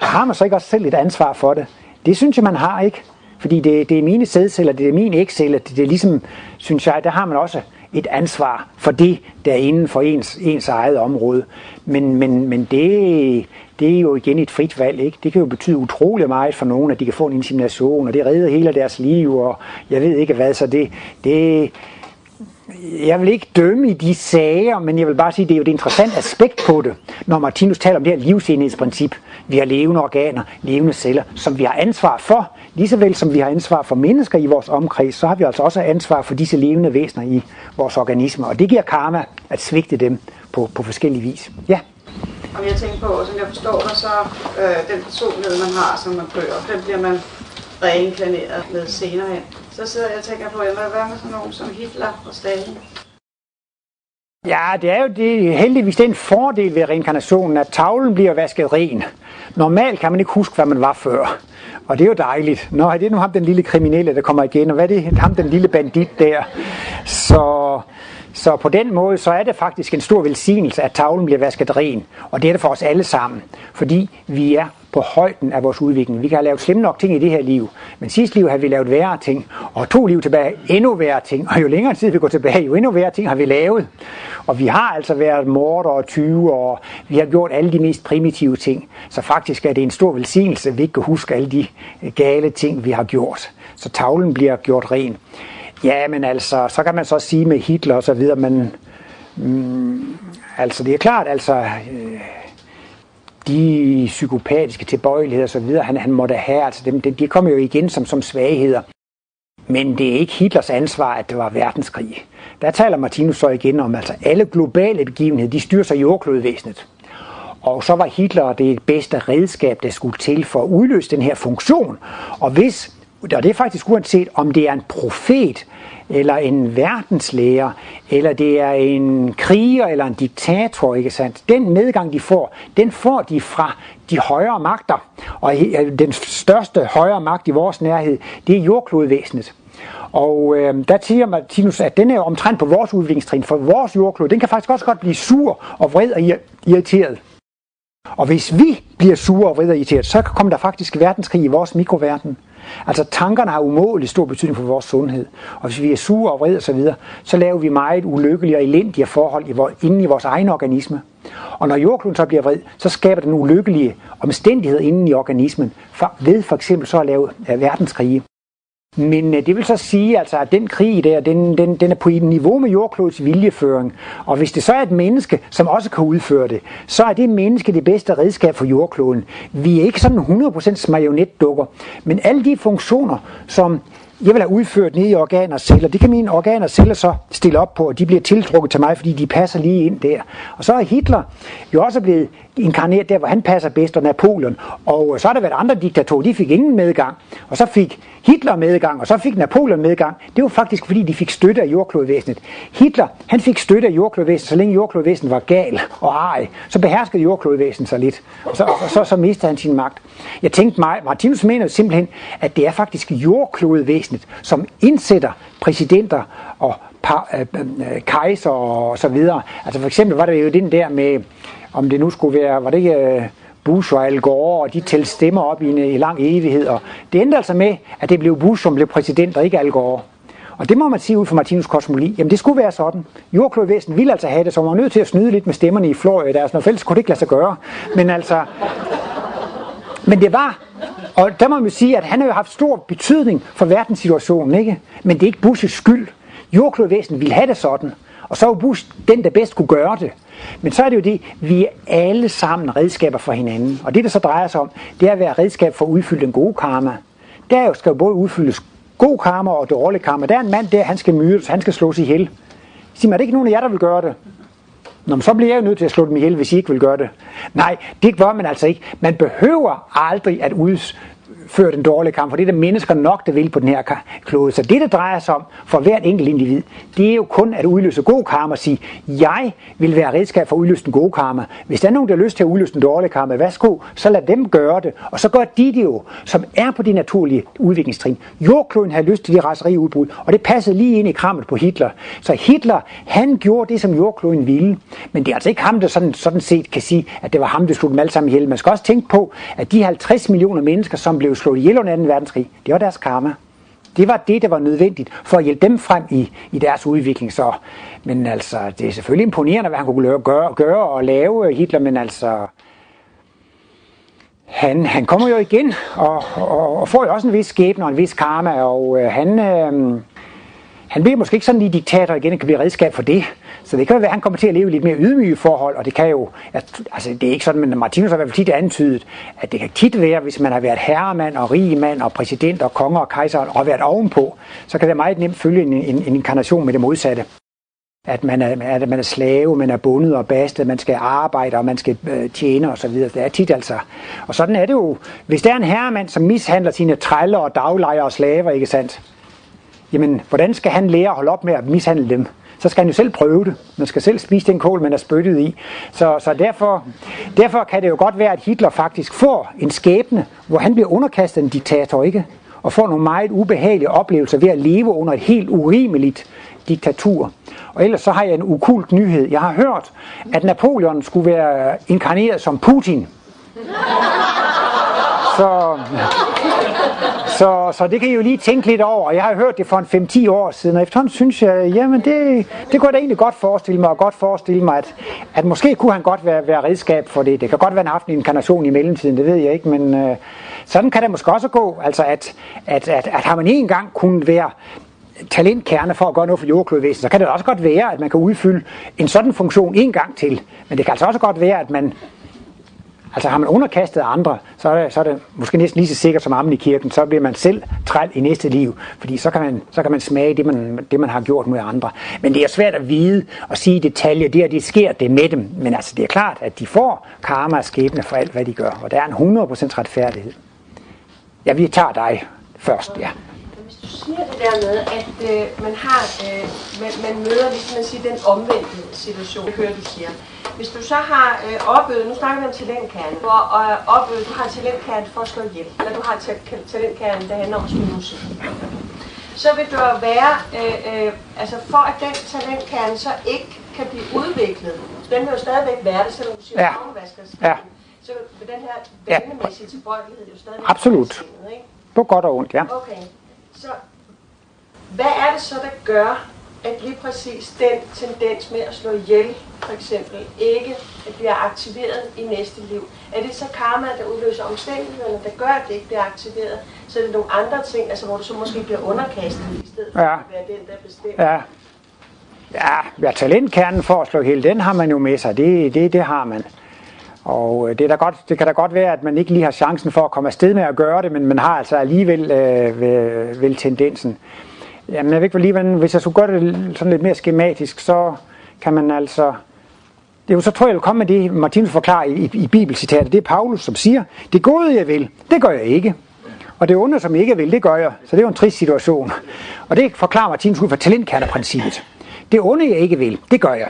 Og har man så ikke også selv et ansvar for det? Det synes jeg, man har, ikke? Fordi det, det er mine sædceller, det er mine ægceller, det, det er ligesom, synes jeg, der har man også et ansvar for det, der er inden for ens, ens eget område. Men, men, men det, det er jo igen et frit valg. Ikke? Det kan jo betyde utrolig meget for nogen, at de kan få en insemination, og det redder hele deres liv, og jeg ved ikke hvad. Så det, det, jeg vil ikke dømme i de sager, men jeg vil bare sige, at det er jo et interessant aspekt på det, når Martinus taler om det her livsenhedsprincip. Vi har levende organer, levende celler, som vi har ansvar for. Ligesåvel som vi har ansvar for mennesker i vores omkreds, så har vi altså også ansvar for disse levende væsener i vores organismer. Og det giver karma at svigte dem på, på forskellige vis. Ja. Og jeg tænker på, som jeg forstår det, så øh, den personlighed, man har, som man kører, den bliver man reinkarneret med senere hen. Så sidder jeg og tænker på, hvad, hvad med sådan nogen som Hitler og Stalin? Ja, det er jo det, heldigvis den fordel ved reinkarnationen, at tavlen bliver vasket ren. Normalt kan man ikke huske, hvad man var før. Og det er jo dejligt. Nå, er det nu ham den lille kriminelle, der kommer igen, og hvad er det ham den lille bandit der? Så, så på den måde, så er det faktisk en stor velsignelse, at tavlen bliver vasket ren. Og det er det for os alle sammen, fordi vi er på højden af vores udvikling. Vi kan have lavet slemme nok ting i det her liv, men sidste liv har vi lavet værre ting, og to liv tilbage endnu værre ting, og jo længere tid vi går tilbage, jo endnu værre ting har vi lavet. Og vi har altså været morder og 20 og vi har gjort alle de mest primitive ting. Så faktisk er det en stor velsignelse, at vi ikke kan huske alle de øh, gale ting, vi har gjort. Så tavlen bliver gjort ren. Ja, men altså, så kan man så sige med Hitler og så videre, men mm, altså det er klart, altså øh, de psykopatiske tilbøjeligheder og så videre, han, han måtte have, altså dem, de kommer jo igen som, som svagheder. Men det er ikke Hitlers ansvar, at det var verdenskrig. Der taler Martinus så igen om, altså alle globale begivenheder, de styrer sig jordklodvæsenet. Og så var Hitler det bedste redskab, der skulle til for at udløse den her funktion. Og hvis, og det er faktisk uanset om det er en profet, eller en verdenslæger, eller det er en kriger eller en diktator, ikke sandt? Den medgang, de får, den får de fra de højere magter. Og den største højere magt i vores nærhed, det er jordklodvæsenet. Og øh, der siger Martinus, at den er omtrent på vores udviklingstrin, for vores jordklod, den kan faktisk også godt blive sur og vred og irriteret. Og hvis vi bliver sure og vred og irriteret, så kommer der faktisk verdenskrig i vores mikroverden. Altså tankerne har umådelig stor betydning for vores sundhed. Og hvis vi er sure og vrede osv., så, videre, så laver vi meget ulykkelige og elendige forhold i vores, inden i vores egen organisme. Og når jordkloden så bliver vred, så skaber den ulykkelige omstændigheder inden i organismen, for, ved for eksempel så at lave øh, verdenskrige. Men øh, det vil så sige, altså, at den krig der, den, den, den er på et niveau med jordklodets viljeføring. Og hvis det så er et menneske, som også kan udføre det, så er det menneske det bedste redskab for jordkloden. Vi er ikke sådan 100% marionetdukker, men alle de funktioner, som jeg vil have udført nede i organer og celler. Det kan mine organer og celler så stille op på, og de bliver tiltrukket til mig, fordi de passer lige ind der. Og så er Hitler jo også blevet inkarneret der, hvor han passer bedst, og Napoleon. Og øh, så har der været andre diktatorer, de fik ingen medgang. Og så fik Hitler medgang, og så fik Napoleon medgang. Det var faktisk, fordi de fik støtte af jordklodvæsenet. Hitler, han fik støtte af jordklodvæsenet, så længe jordklodvæsenet var gal og ej. Så beherskede jordklodvæsenet sig lidt, og så, og så, så mistede han sin magt. Jeg tænkte mig, Martinus mener simpelthen, at det er faktisk jordklodvæsenet, som indsætter præsidenter og par, øh, øh, kejser og så videre. Altså for eksempel var det jo den der med, om det nu skulle være, var det ikke øh, Bush og Al Gore, og de tælte stemmer op i en i lang evighed. Og det endte altså med, at det blev Bush, som blev præsident, og ikke Al Gore. Og det må man sige ud fra Martinus kosmologi. Jamen det skulle være sådan. Jordklodvæsen ville altså have det, så man var nødt til at snyde lidt med stemmerne i Florida. Altså, når fælles kunne det ikke lade sig gøre. Men altså... Men det var, og der må man jo sige, at han har jo haft stor betydning for verdenssituationen, ikke? Men det er ikke Bushes skyld. Jordklodvæsen ville have det sådan. Og så var Bush den, der bedst kunne gøre det. Men så er det jo det, vi er alle sammen redskaber for hinanden. Og det, der så drejer sig om, det er at være redskab for at udfylde den gode karma. Der skal jo både udfyldes god karma og dårlig karma. Der er en mand der, han skal myrdes, han skal slås ihjel. Sig mig, er det ikke nogen af jer, der vil gøre det? Nå, men så bliver jeg jo nødt til at slå dem ihjel, hvis I ikke vil gøre det. Nej, det gør man altså ikke. Man behøver aldrig at ført en dårlig kamp, for det er der mennesker nok, der vil på den her klode. Så det, der drejer sig om for hvert enkelt individ, det er jo kun at udløse god karma og sige, jeg vil være redskab for at udløse den gode karma. Hvis der er nogen, der har lyst til at udløse den dårlige karma, værsgo, så lad dem gøre det. Og så gør de det jo, som er på de naturlige udviklingstrin. Jordkloden havde lyst til de raseriudbrud, og det passede lige ind i krammet på Hitler. Så Hitler, han gjorde det, som jordkloden ville. Men det er altså ikke ham, der sådan, sådan set kan sige, at det var ham, der slog dem alle sammen ihjel. Man skal også tænke på, at de 50 millioner mennesker, som blev slået ihjel under 2. verdenskrig, det var deres karma. Det var det, der var nødvendigt for at hjælpe dem frem i, i deres udvikling. Så, men altså, det er selvfølgelig imponerende, hvad han kunne gøre, gøre og lave øh, Hitler, men altså, han, han kommer jo igen og, og, og får jo også en vis skæbne og en vis karma, og øh, han, øh, han bliver måske ikke sådan lige diktator igen, og kan blive redskab for det. Så det kan jo være, at han kommer til at leve i lidt mere ydmyge forhold, og det kan jo, altså det er ikke sådan, men Martinus har i hvert fald tit antydet, at det kan tit være, hvis man har været herremand og rigmand og præsident og konge og kejser og været ovenpå, så kan det meget nemt følge en, en, en inkarnation med det modsatte. At man er, at man er slave, man er bundet og bastet, man skal arbejde og man skal øh, tjene og så videre. Det er tit altså. Og sådan er det jo. Hvis der er en herremand, som mishandler sine træller og daglejere og slaver, ikke sandt? Jamen, hvordan skal han lære at holde op med at mishandle dem? så skal han jo selv prøve det. Man skal selv spise den kål, man er spyttet i. Så, så derfor, derfor kan det jo godt være, at Hitler faktisk får en skæbne, hvor han bliver underkastet en diktator, ikke? Og får nogle meget ubehagelige oplevelser ved at leve under et helt urimeligt diktatur. Og ellers så har jeg en ukult nyhed. Jeg har hørt, at Napoleon skulle være inkarneret som Putin. Så, så, så det kan I jo lige tænke lidt over. Jeg har hørt det for en 5-10 år siden, og efterhånden synes jeg, jamen det, det kunne jeg da egentlig godt forestille mig, og godt forestille mig, at, at måske kunne han godt være, være redskab for det. Det kan godt være, at han har haft en inkarnation i mellemtiden, det ved jeg ikke, men øh, sådan kan det måske også gå, altså at, at, at, at har man en gang kunnet være talentkerne for at gøre noget for jordklodvæsenet, så kan det også godt være, at man kan udfylde en sådan funktion en gang til. Men det kan altså også godt være, at man Altså har man underkastet andre, så er, det, så er det måske næsten lige så sikkert som ammen i kirken, så bliver man selv træl i næste liv, fordi så kan man, så kan man smage det man, det, man har gjort mod andre. Men det er svært at vide og sige i detaljer, det er det sker det med dem. Men altså det er klart, at de får karma og skæbne for alt, hvad de gør, og der er en 100% retfærdighed. Ja, vi tager dig først, ja siger det der med, at øh, man har, øh, man, man møder, hvis man siger, den omvendte situation, jeg hører, du siger. Hvis du så har øh, opøvet, nu snakker vi om talentkernen, hvor øh, opøvet, du har en talentkerne for at slå ihjel, eller du har en talentkernen, der handler om at spille musik. Så vil du være, øh, øh, altså for at den talentkerne så ikke kan blive udviklet, den vil jo stadigvæk være det, selvom du siger, ja. ja. så vil den her vanemæssige tilbøjelighed jo stadigvæk Absolut. Ikke? På godt og ondt, ja. Okay. Så hvad er det så, der gør, at lige præcis den tendens med at slå ihjel, for eksempel, ikke bliver aktiveret i næste liv? Er det så karma, der udløser omstændighederne, der gør, at det ikke bliver aktiveret? Så er det nogle andre ting, altså hvor du så måske bliver underkastet, i stedet for ja. at være den, der bestemmer? Ja. Ja, ja, talentkernen for at slå ihjel, den har man jo med sig. Det, det, det har man. Og øh, det, er da godt, det kan da godt være, at man ikke lige har chancen for at komme afsted med at gøre det, men man har altså alligevel øh, vel, vel tendensen. Jamen, jeg ved ikke lige, hvis jeg skulle gøre det sådan lidt mere skematisk, så kan man altså... Det er jo så, tror jeg, jeg vil komme med det, Martinus forklarer i, i, i bibelcitatet. Det er Paulus, som siger, det gode jeg vil, det gør jeg ikke. Og det onde, som jeg ikke vil, det gør jeg. Så det er jo en trist situation. Og det forklarer Martinus ud fra talentkerneprincippet. Det onde, jeg ikke vil, det gør jeg.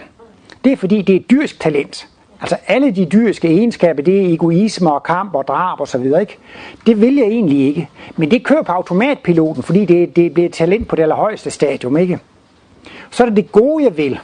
Det er fordi, det er et dyrsk talent. Altså alle de dyriske egenskaber, det er egoisme og kamp og drab og så videre, ikke? Det vil jeg egentlig ikke. Men det kører på automatpiloten, fordi det, det bliver talent på det allerhøjeste stadium, ikke? Så er det det gode, jeg vil.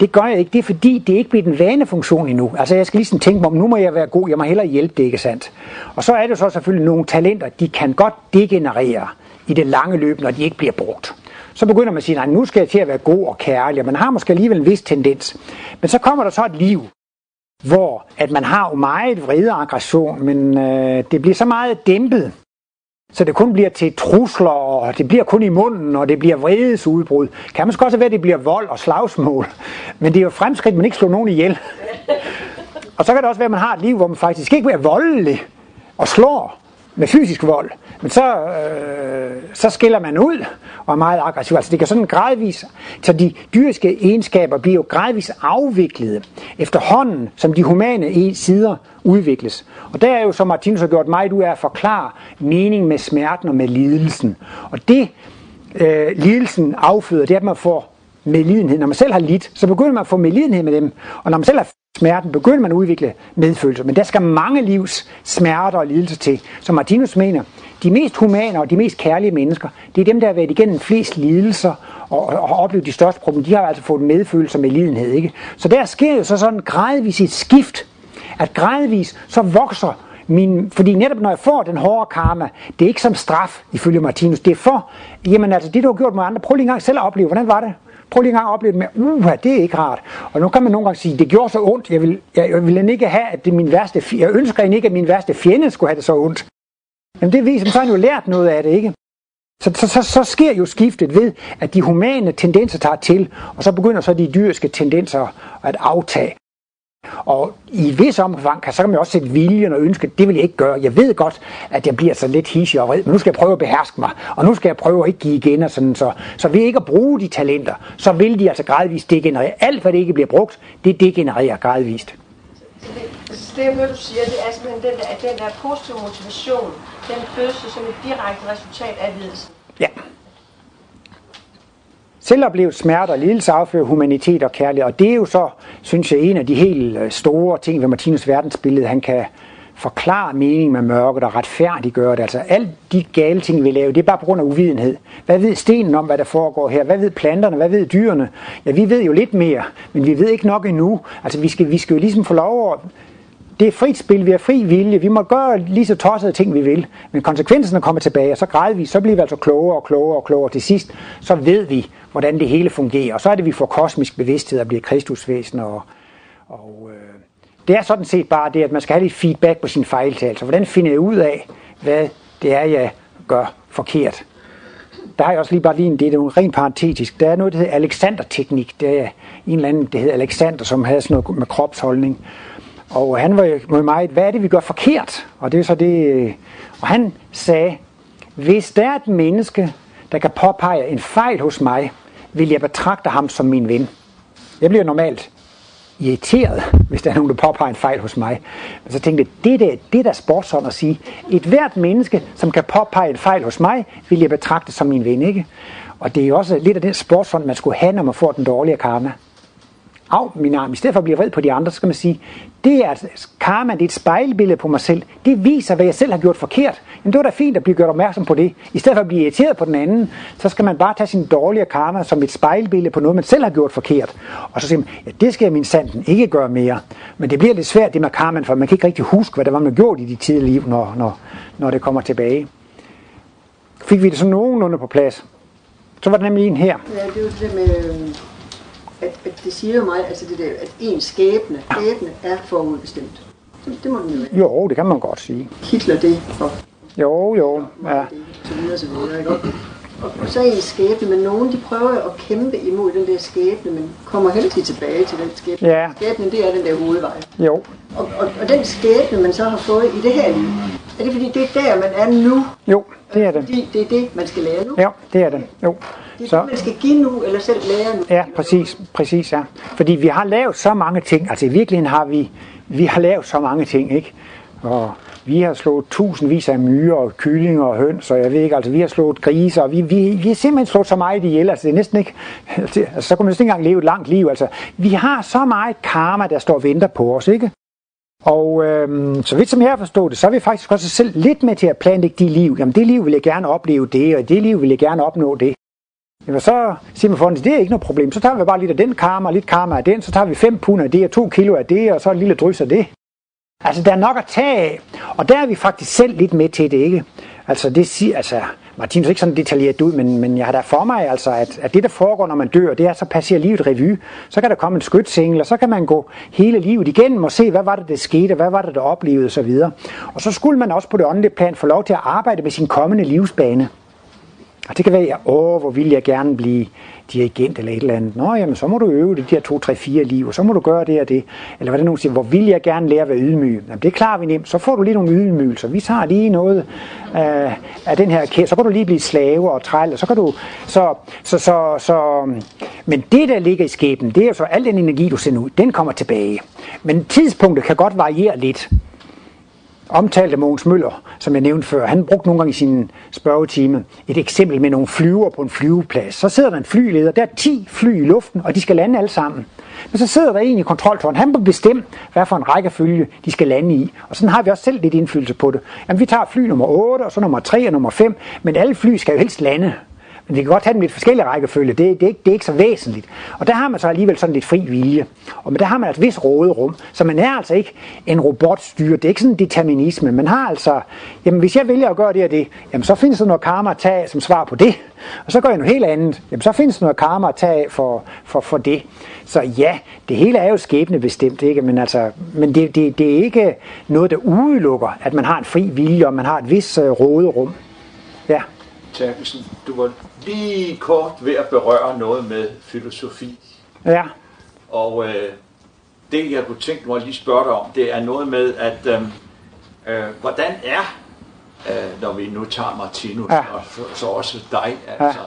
Det gør jeg ikke. Det er fordi, det er ikke bliver den vanefunktion endnu. Altså jeg skal ligesom tænke mig om, nu må jeg være god, jeg må hellere hjælpe det, ikke sandt? Og så er det så selvfølgelig nogle talenter, de kan godt degenerere i det lange løb, når de ikke bliver brugt. Så begynder man at sige, nej, nu skal jeg til at være god og kærlig, og man har måske alligevel en vis tendens. Men så kommer der så et liv, hvor at man har jo meget vrede og aggression, men øh, det bliver så meget dæmpet, så det kun bliver til trusler, og det bliver kun i munden, og det bliver vredesudbrud. Kan måske også være, at det bliver vold og slagsmål. Men det er jo fremskridt, man ikke slår nogen ihjel. [LAUGHS] Og så kan det også være, at man har et liv, hvor man faktisk ikke bliver voldelig og slår med fysisk vold. Men så, øh, så skiller man ud og er meget aggressiv. Altså det kan sådan gradvis, så de dyriske egenskaber bliver jo gradvis afviklet efterhånden, som de humane sider udvikles. Og der er jo, som Martinus har gjort meget ud af at forklare mening med smerten og med lidelsen. Og det, øh, lidelsen afføder, det er, at man får medlidenhed. Når man selv har lidt, så begynder man at få medlidenhed med dem. Og når man selv har smerten, begynder man at udvikle medfølelse. Men der skal mange livs smerter og lidelser til. Som Martinus mener, de mest humane og de mest kærlige mennesker, det er dem, der har været igennem flest lidelser og, og har oplevet de største problemer. De har altså fået medfølelse med medlidenhed. Ikke? Så der sker jo så sådan gradvis et skift, at gradvis så vokser min, fordi netop når jeg får den hårde karma, det er ikke som straf, ifølge Martinus, det er for, jamen altså det du har gjort mod andre, prøv lige en gang selv at opleve, hvordan var det? Prøv lige en gang at opleve det med, uha, det er ikke rart. Og nu kan man nogle gange sige, det gjorde så ondt, jeg vil, jeg, jeg vil ikke have, at det er min værste, jeg ønsker ikke, at min værste fjende skulle have det så ondt. Men det viser, så har han jo lært noget af det, ikke? Så, så, så, så sker jo skiftet ved, at de humane tendenser tager til, og så begynder så de dyriske tendenser at aftage. Og i vis omfang kan, så kan man også sætte viljen og ønske, det vil jeg ikke gøre. Jeg ved godt, at jeg bliver så lidt hissig og vred, men nu skal jeg prøve at beherske mig, og nu skal jeg prøve at ikke give igen. Og sådan, så, så ved ikke at bruge de talenter, så vil de altså gradvist degenerere. Alt, hvad det ikke bliver brugt, det degenererer gradvist. Så det, jeg hører, du siger, det er simpelthen den der, at den der positive motivation, den fødes som et direkte resultat af lidelsen. Ja. Selvoplevet smerte og lidelse affører humanitet og kærlighed, og det er jo så, synes jeg, en af de helt øh, store ting ved Martinus verdensbillede. Han kan forklare meningen med mørket og retfærdiggøre det. Altså alle de gale ting, vi laver, det er bare på grund af uvidenhed. Hvad ved stenen om, hvad der foregår her? Hvad ved planterne? Hvad ved dyrene? Ja, vi ved jo lidt mere, men vi ved ikke nok endnu. Altså vi skal, vi skal jo ligesom få lov at det er frit spil, vi har fri vilje, vi må gøre lige så tossede ting, vi vil. Men konsekvenserne kommer tilbage, og så gradvist, så bliver vi altså klogere og klogere og klogere. Til sidst, så ved vi, hvordan det hele fungerer. Og så er det, vi får kosmisk bevidsthed og bliver kristusvæsen. Og, og øh, det er sådan set bare det, at man skal have lidt feedback på sin fejltagelser. Hvordan finder jeg ud af, hvad det er, jeg gør forkert? Der er jeg også lige bare lige en, det er jo rent parentetisk. Der er noget, der hedder Alexander-teknik. Det er en eller anden, det hedder Alexander, som havde sådan noget med kropsholdning. Og han var jo mig, hvad er det, vi gør forkert? Og det er så det, øh, og han sagde, hvis der er et menneske, der kan påpege en fejl hos mig, vil jeg betragte ham som min ven. Jeg bliver normalt irriteret, hvis der er nogen, der påpeger en fejl hos mig. Men så tænkte jeg, det, der, det der sportsånd at sige, et hvert menneske, som kan påpege en fejl hos mig, vil jeg betragte som min ven, ikke? Og det er jo også lidt af den sportsånd, man skulle have, når man får den dårlige karma af min arm, i stedet for at blive vred på de andre, så skal man sige, det er altså- karma, det er et spejlbillede på mig selv. Det viser, hvad jeg selv har gjort forkert. Jamen det var da fint at blive gjort opmærksom på det. I stedet for at blive irriteret på den anden, så skal man bare tage sin dårlige karma som et spejlbillede på noget, man selv har gjort forkert. Og så siger man, ja, det skal jeg min sanden ikke gøre mere. Men det bliver lidt svært det med karma, for man kan ikke rigtig huske, hvad der var, man gjorde i de tidlige liv, når, når, når det kommer tilbage. Fik vi det så nogenlunde på plads? Så var der nemlig en her. Ja, det er det med, øhm, at, at det siger jo mig, altså det der, at ens skæbne, skæbne er forudbestemt. Det, det må den jo være. Jo, det kan man godt sige. Hitler det for Jo, jo, ja. så videre, så videre, ikke? Og, og så er en skæbne, men nogen de prøver at kæmpe imod den der skæbne, men kommer ikke tilbage til den skæbne. Ja. Skæbnen, det er den der hovedvej. Jo, Og, og, og den skæbne, man så har fået i det her liv, er det fordi, det er der, man er nu? jo, det er det. Fordi det er det, man skal lære nu? Jo, det er det. Jo. Det er Så, det, man skal give nu, eller selv lære nu? ja, præcis, præcis, ja. Fordi vi har lavet så mange ting. Altså i virkeligheden har vi, vi har lavet så mange ting, ikke? Og vi har slået tusindvis af myrer og kyllinger og høns, og jeg ved ikke, altså vi har slået griser, og vi, vi, vi har simpelthen slået så meget ihjel, altså det er næsten ikke, altså så kunne man næsten ikke engang leve et langt liv, altså vi har så meget karma, der står og venter på os, ikke? Og øhm, så vidt som jeg forstået det, så er vi faktisk også selv lidt med til at planlægge de liv. Jamen det liv vil jeg gerne opleve det, og det liv vil jeg gerne opnå det. Jamen så siger man for det er ikke noget problem. Så tager vi bare lidt af den karma, og lidt karma af den, så tager vi 5 pund af det, og 2 kilo af det, og så et lille drys af det. Altså der er nok at tage af, og der er vi faktisk selv lidt med til det, ikke? Altså det siger, altså Martinus er ikke sådan detaljeret ud, men, men jeg har da for mig, altså, at, at det der foregår, når man dør, det er, så passerer livet revy. Så kan der komme en skytsengel, og så kan man gå hele livet igennem og se, hvad var det, der skete, hvad var det, der oplevede osv. Og så skulle man også på det åndelige plan få lov til at arbejde med sin kommende livsbane. Og det kan være, at åh, hvor vil jeg gerne blive dirigent eller et eller andet. Nå, jamen, så må du øve det de her 2, 3, 4 liv, og så må du gøre det og det. Eller hvad det nogen siger, hvor vil jeg gerne lære at være ydmyg? Jamen, det klarer vi nemt. Så får du lige nogle ydmygelser. Vi tager lige noget øh, af den her kæde. Så kan du lige blive slave og træl, og så kan du... Så, så, så, så, men det, der ligger i skæbnen, det er jo så al den energi, du sender ud, den kommer tilbage. Men tidspunktet kan godt variere lidt omtalte Mogens Møller, som jeg nævnte før, han brugte nogle gange i sin spørgetime et eksempel med nogle flyver på en flyveplads. Så sidder der en flyleder, der er 10 fly i luften, og de skal lande alle sammen. Men så sidder der en i kontroltårn, han må bestemme, hvad for en rækkefølge de skal lande i. Og sådan har vi også selv lidt indflydelse på det. Jamen, vi tager fly nummer 8, og så nummer 3 og nummer 5, men alle fly skal jo helst lande. Men vi kan godt have dem lidt forskellige rækkefølge, det, det, er ikke, det er ikke så væsentligt. Og der har man så alligevel sådan lidt fri vilje. Og men der har man altså et vis råderum. Så man er altså ikke en robotstyre. Det er ikke sådan en determinisme. Man har altså, jamen hvis jeg vælger at gøre det og det, jamen så findes der noget karma at tage som svar på det. Og så gør jeg noget helt andet. Jamen så findes der noget karma at tage for, for, for det. Så ja, det hele er jo skæbnebestemt, ikke? Men, altså, men det, det, det er ikke noget, der udelukker, at man har en fri vilje, og man har et vis øh, råderum. Ja. Terkelsen, du var lige kort ved at berøre noget med filosofi. Ja. Og øh, det, jeg kunne tænke mig at lige spørge dig om, det er noget med, at øh, øh, hvordan er, øh, når vi nu tager Martinus, Ja. ja. og så, så også dig, altså,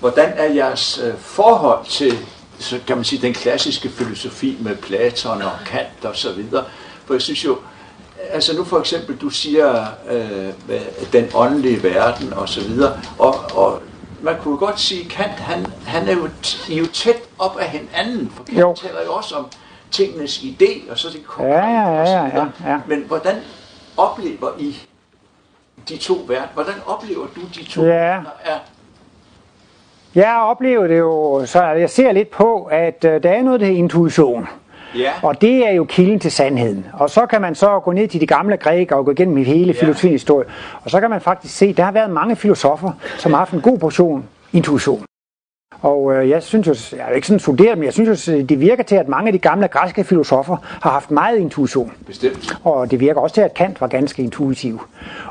hvordan er jeres øh, forhold til, så kan man sige, den klassiske filosofi med Platon og Kant og så videre? For jeg synes jo, altså nu for eksempel, du siger øh, den åndelige verden og så videre, og, og man kunne godt sige, Kant, han, han er jo, I er jo tæt op af hinanden, for Kant Jo. taler jo også om tingenes idé, og så det konkrete Ja, ja, ja, ja, ja. Men hvordan oplever I de to verdener? Hvordan oplever du de to Ja. verdener? Er, Jeg oplever det jo, så jeg ser lidt på, at øh, der er noget, der intuition. Ja, Og det er jo kilden til sandheden. Og så kan man så gå ned til de gamle grækere og gå igennem hele Ja. filosofiens historie. Og så kan man faktisk se, at der har været mange filosofer, som har haft en god portion intuition. Og øh, jeg synes jo, jeg er jo ikke sådan studeret, men jeg synes jo, det virker til, at mange af de gamle græske filosofer har haft meget intuition. bestemt. Og det virker også til, at Kant var ganske intuitiv.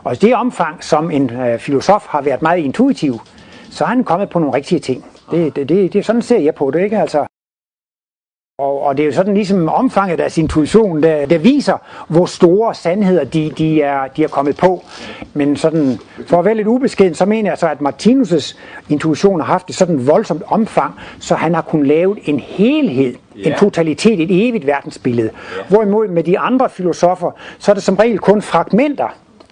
Og i det omfang, som en øh, filosof har været meget intuitiv, så er han kommet på nogle rigtige ting. Det, det, det, det sådan ser jeg på det, ikke? Altså, og, og det er jo sådan ligesom omfanget af deres intuition, der, der viser, hvor store sandheder de, de, er, de er kommet på. Men sådan, for at være lidt ubeskeden, så mener jeg så, at Martinus' intuition har haft et sådan voldsomt omfang, så han har kunnet lave en helhed, en totalitet, et evigt verdensbillede. Hvorimod med de andre filosofer, så er det som regel kun fragmenter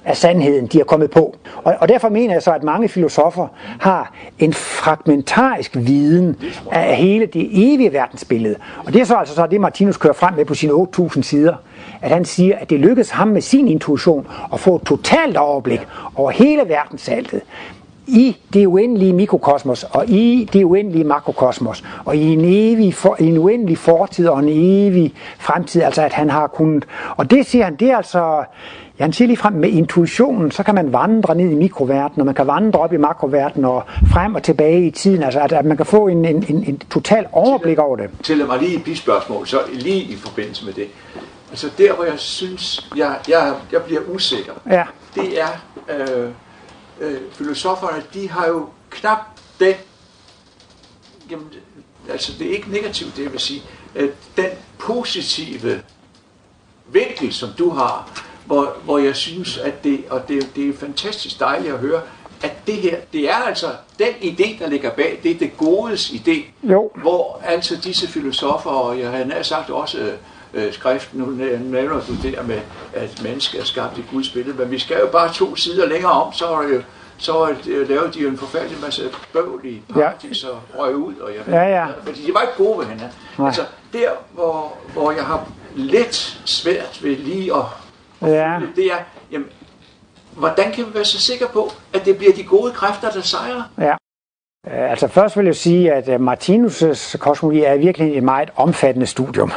af sandheden, de er kommet på. Og, og derfor mener jeg så, at mange filosofer har en fragmentarisk viden af hele det evige verdensbillede. Og det er så altså så det, Martinus kører frem med på sine 8.000 sider, at han siger, at det lykkedes ham med sin intuition at få et totalt overblik over hele verdensaltet i det uendelige mikrokosmos og i det uendelige makrokosmos og i en evig for, en uendelig fortid og en evig fremtid altså at han har kunnet og det siger han det er altså ja, han siger lige frem med intuitionen så kan man vandre ned i mikroverdenen og man kan vandre op i makroverdenen og frem og tilbage i tiden. Altså at, at man kan få en, en, en, en total overblik over det. Tillad mig lige et bispørgsmål, så lige i forbindelse med det. Altså der, hvor jeg synes, jeg, jeg, jeg bliver usikker, ja. det er, øh, øh, filosoferne, de har jo knap den, jamen, altså det er ikke negativt, det vil sige, at den positive vinkel, som du har, hvor, hvor jeg synes, at det, og det, det er fantastisk dejligt at høre, at det her, det er altså den idé, der ligger bag, det er det godes idé, Jo. hvor altså disse filosofer, og jeg har nær sagt også øh, skriften, nu nævner du der med, at mennesket er skabt i Guds billede, men vi skal jo bare to sider længere om, så er det jo så øh, lavede de jo en forfærdelig masse bøvl i paradis og røg ud, og jeg ved, Ja, ja. fordi de var ikke gode ved hinanden. Altså, der, hvor, hvor jeg har lidt svært ved lige at, at Ja. det er, jamen, hvordan kan vi være så sikre på, at det bliver de gode kræfter, der sejrer? Ja. Øh, Altså først vil jeg sige, at øh, Martinus' kosmologi er virkelig et meget omfattende studium.